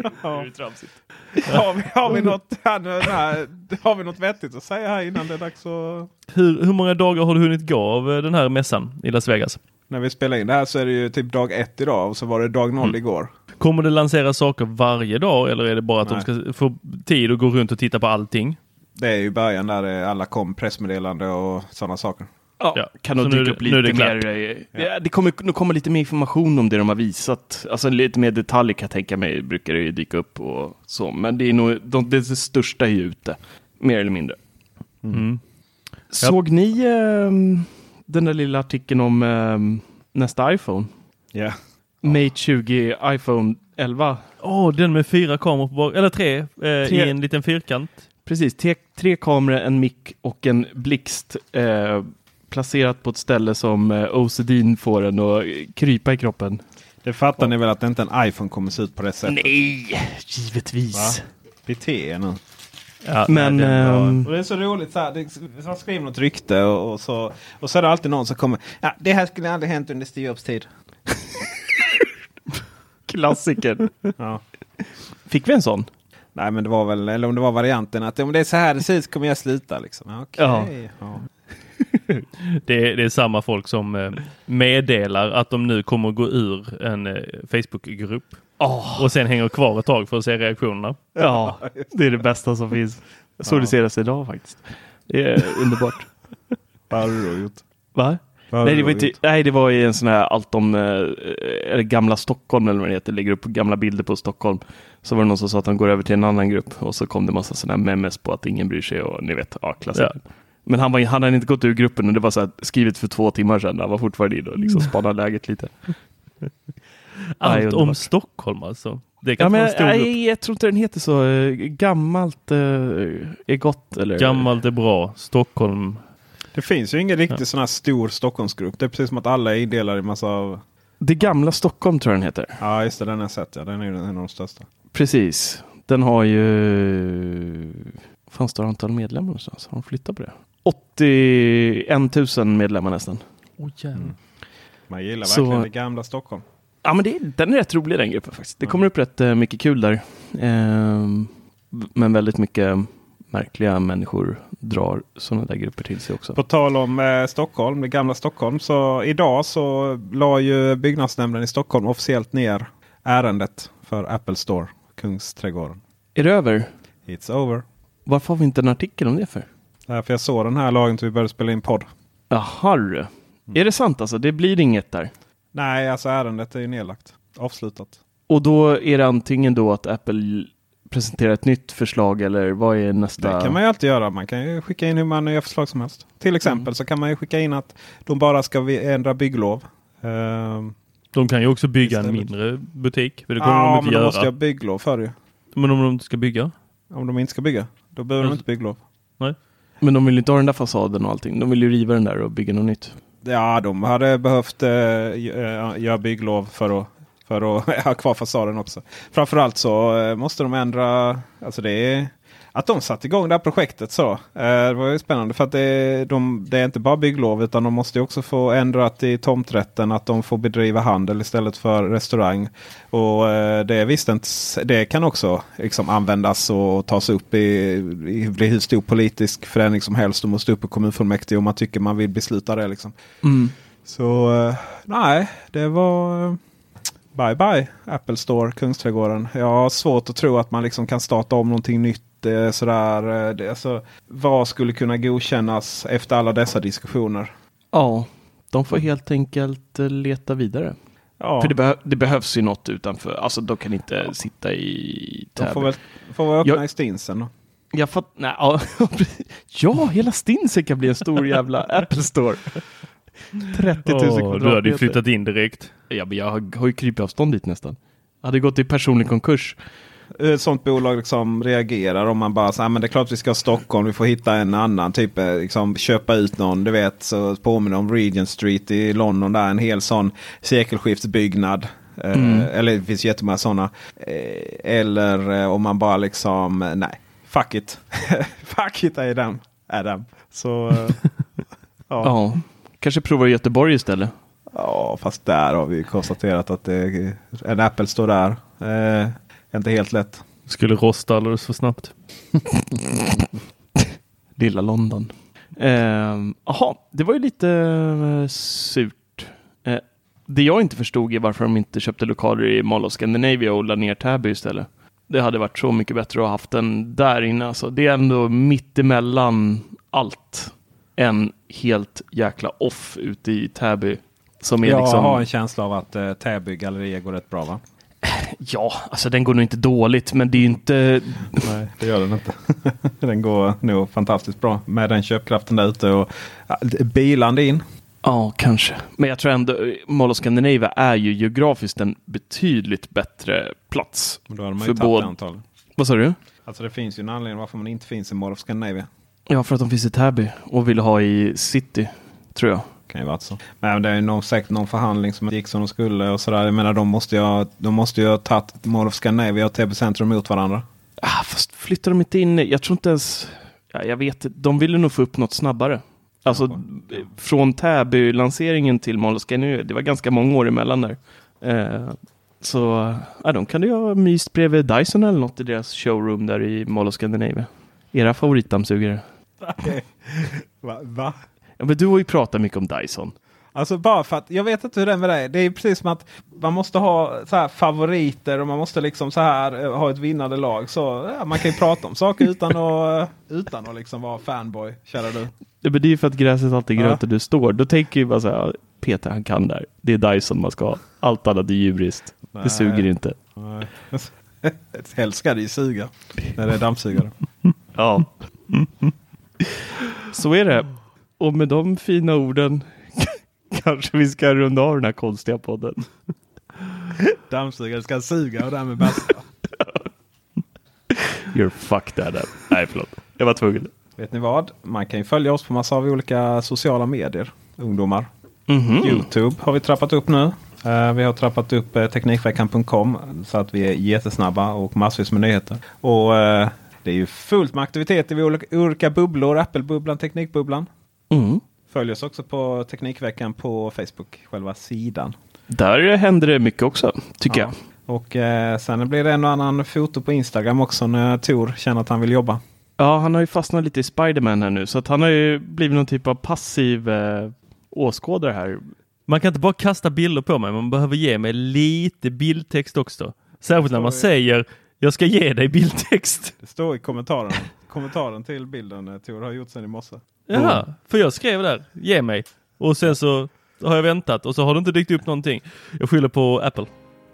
Ja.
det är tramsigt.
Har vi, har, vi något, här, har vi något vettigt att säga här innan det är dags att...
Hur, hur många dagar har du hunnit gå av eh, den här mässan i Las Vegas?
När vi spelar in det här så är det ju typ dag ett idag och så var det dag noll
Mm.
igår.
Kommer det lanseras saker varje dag eller är det bara att
Nej.
de ska få tid att gå runt och titta på allting?
Det är ju början där det alla kom pressmeddelande och sådana saker.
Ja,
Ja,
kan nog
är
dyka
det-
upp
är
lite
det
mer. eh, Ja, det kommer nog komma lite mer information om det de har visat. Alltså lite mer detaljer kan jag tänka mig brukar det ju dyka upp och så. Men det är nog de, det största är ju ute. Mer eller mindre.
Mm.
Såg ni ehm, den där lilla artikeln om ehm, nästa iPhone?
Ja.
Mate 20 iPhone 11.
Åh, den med fyra kameror på bak, eller tre, eh,
Tre.
i en liten fyrkant.
Precis, tre, tre kameror, en mick och en blixt. Eh, placerat på ett ställe som eh, OCD får en att krypa i kroppen.
Det fattar ni väl att inte en iPhone kommer se ut på det sättet?
Nej, givetvis.
Bete er nu.
Ja,
Men,
nej, den var-
ehm,
Och det är så roligt. Så här, det, man skriver något rykte och, och, så, och så är det alltid någon som kommer. Ja, det här skulle aldrig hänt under Steve Jobs tid.
Klassiker.
Ja.
Fick vi en sån?
Nej men det var väl, eller om det var varianten att om det är så här det ser ut så kommer jag sluta. Liksom. Ja, Okej. Ja.
det, är- det är samma folk som eh, meddelar att de nu kommer gå ur en eh, Facebookgrupp
Åh,
och sen hänger kvar ett tag för att se reaktionerna.
ja, det är det bästa som finns. Jag såg det senast idag faktiskt. Det är underbart.
Vad har du då gjort?
Va? Nej det, var inte, nej, det var i en sån här allt om eh, eller gamla Stockholm eller vad det heter, lägger upp gamla bilder på Stockholm. Så var det någon som sa att han går över till en annan grupp och så kom det massa sådana här memes på att ingen bryr sig och ni vet, ja, klassiker. Men han, var, han hade inte gått ur gruppen och det var så här, skrivet för två timmar sedan. Han var fortfarande inne och liksom spanade läget lite.
Allt om. Stockholm alltså. Det kan
Ja, men,
grupp.
nej, jag tror inte den heter så. eh, Gammalt eh, är gott eller?
Gammalt är bra. Stockholm.
Det finns ju ingen riktigt sån här stor Stockholmsgrupp. Det är precis som att alla är indelade i massa av...
Det gamla Stockholm tror jag den heter.
Ja just det, den har jag sett. Ja. Den är ju en av de största.
Precis. Den har ju... fan står det antal medlemmar någonstans? Har de flyttat på det? 81 000 medlemmar nästan.
Oh, jävlar.
Man gillar
Så-
verkligen det gamla Stockholm.
Ja, men det, den är rätt rolig den gruppen faktiskt. Det kommer upp rätt eh, mycket kul där. Ehm, men väldigt mycket märkliga människor drar sådana där grupper till sig också.
På tal om eh, Stockholm, det gamla Stockholm. Så idag så la ju byggnadsnämnden i Stockholm officiellt ner ärendet för Apple Store, Kungsträdgården.
Är det över?
It's over.
Varför har vi inte en artikel om det för?
Därför jag såg den här lagen till vi började spela in podd.
Jaha du. Är det sant alltså? Det blir inget där?
Nej, alltså ärendet är ju nedlagt. Avslutat.
Och då är det antingen då att Apple presenterar ett nytt förslag eller vad är nästa?
Det kan man ju alltid göra. Man kan ju skicka in hur många nya förslag som helst. Till exempel
Mm.
så kan man ju skicka in att de bara ska ändra bygglov. Ehm,
De kan ju också bygga en
Istället.
mindre butik. För det kommer
ja,
de
men
inte
de
göra.
måste ju ha bygglov för det ju.
Men om de inte ska bygga?
Om de inte ska bygga. Då behöver de
Mm.
inte bygglov.
Men de vill inte ha den där fasaden och allting. De vill ju riva den där och bygga något nytt.
Ja, de hade behövt eh, eh göra bygglov för att, för att ha kvar fasaden också. Framförallt så eh, måste de ändra, alltså det är att de satte igång det här projektet så. Eh, det var ju spännande för att det, de, det är inte bara bygglov utan de måste också få ändrat i tomträtten att de får bedriva handel istället för restaurang. Och eh, det visste inte, det kan också liksom användas och tas upp i, i bli hur stor politisk förändring som helst. De måste upp i kommunfullmäktige om man tycker man vill besluta det. Liksom. Så eh, nej, det var bye bye Apple Store, Kungsträdgården. Jag har svårt att tro att man liksom kan starta om någonting nytt. Eh, Sådär, eh, det, alltså, vad skulle kunna godkännas efter alla dessa diskussioner?
Ja, de får helt enkelt eh, leta vidare.
Ja,
För det, behö- det behövs ju något utanför. Alltså de kan inte sitta i
de
Täby.
får väl, får väl öppna
Jag-
i Stinsen då.
Jag fatt, nej, ja, ja, hela Stinsen kan bli en stor jävla Apple Store. 30 000
Åh,
kvadratmeter.
du hade ju flyttat in direkt.
Ja, men jag har, har ju krypit avstånd dit nästan. Jag hade gått i personlig konkurs.
Ett sånt bolag liksom reagerar om man bara säger men det är klart vi ska ha Stockholm. Vi får hitta en annan typ. eh, Liksom, köpa ut någon. Du vet så påminner om Regent Street i London. Där en hel sån sekelskiftsbyggnad. Eh,
Mm.
eller det finns jättemånga sådana. Eh, eller om man bara liksom nej. Fuck it. Fuck it är den. Är den. Så ja.
Ja. Kanske provar i Göteborg istället.
ja fast där har vi konstaterat att det, en Apple står där. Eh, inte helt lätt.
Skulle rosta alldeles för snabbt.
Lilla London. Ehm, Jaha, det var ju lite eh, surt. Eh, det jag inte förstod är varför de inte köpte lokaler i Mall of Scandinavia och la ner Täby istället. Det hade varit så mycket bättre att ha haft den där inne. Alltså, det är ändå mitt emellan allt. En helt jäkla off ute i Täby. Som är
Jag
liksom...
har en känsla av att eh, Täby galleria går rätt bra va?
Ja, alltså den går nog inte dåligt, men det är ju inte...
Nej, det gör den inte. den går nog fantastiskt bra med den köpkraften där ute och bilande in.
Ja, kanske. Men jag tror ändå Mall of Scandinavia är ju geografiskt en betydligt bättre plats.
Men då hade man ju det antagligen.
Vad sa du?
Alltså det finns ju en anledning varför man inte finns i Mall of Scandinavia.
Ja, för att de finns i Täby och vill ha i city, tror jag.
Kan ju vara så. Men det är ju nog säkert någon förhandling som gick som de skulle och sådär. Jag menar de måste ju ha, de måste ju ha tagit Mall of Scandinavia och Täby centrum mot varandra.
Ah, fast flyttar de inte in? Jag tror inte ens... Ja, jag vet. De ville nog få upp något snabbare. Alltså eh, från Täby-lanseringen till Mall of Scandinavia. Det var ganska många år emellan där. Eh, så ja, de kan ju ha myst bredvid Dyson eller något i deras showroom där i Mall of Scandinavia. Era favoritdammsugare.
Va? Va?
Ja, men du har ju pratat mycket om Dyson.
Alltså bara för att jag vet inte hur det är med dig. Det är precis som att man måste ha så här favoriter och man måste liksom så här eh, ha ett vinnande lag. Så ja, man kan ju prata om saker utan att, utan att liksom vara fanboy. Kära du.
Ja, men det är ju för att gräset alltid är
Ja.
grönt du står. Då tänker jag bara så här, Peter han kan där. Det är Dyson man ska ha. Allt annat är djuriskt.
Nej.
Det suger inte.
Nej. Helst ska det ju suga. När det är dammsugare.
Ja. Så är det. Och med de fina orden kanske vi ska runda av den här konstiga podden.
Dammsugare ska suga och därmed bästa.
You're fucked Adam. Nej förlåt. Jag var tvungen.
Vet ni vad? Man kan ju följa oss på massa av olika sociala medier. Ungdomar.
Mhm.
Youtube har vi trappat upp nu. Eh, vi har trappat upp uh, Teknikveckan.com så att vi är jättesnabba och massvis med nyheter. Och eh, Det är ju fullt med aktiviteter olika, olika bubblor. Apple-bubblan, Teknikbubblan.
Mm.
Följ oss också på Teknikveckan på Facebook, själva sidan.
Där händer det mycket också, tycker
Ja.
jag.
Och eh, sen blir det en och annan foto på Instagram också när Tor känner att han vill jobba.
Ja, han har ju fastnat lite i Spiderman här nu, så att han har ju blivit någon typ av passiv eh, åskådare här.
Man kan inte bara kasta bilder på mig, man behöver ge mig lite bildtext också. Särskilt när man
Står
säger jag ska ge dig bildtext.
Det står i kommentaren. kommentaren till bilden eh, Tor har gjort sen i morse.
Jaha, för jag skrev där, ge mig. Och sen så har jag väntat och så har det inte dykt upp någonting. Jag skyller på Apple.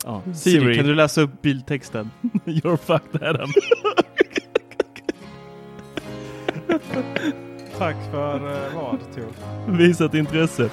Ja.
Siri.
Siri, kan du läsa upp bildtexten?
You're fucked Adam.
Tack för eh, vad Tor?
Visat intresse.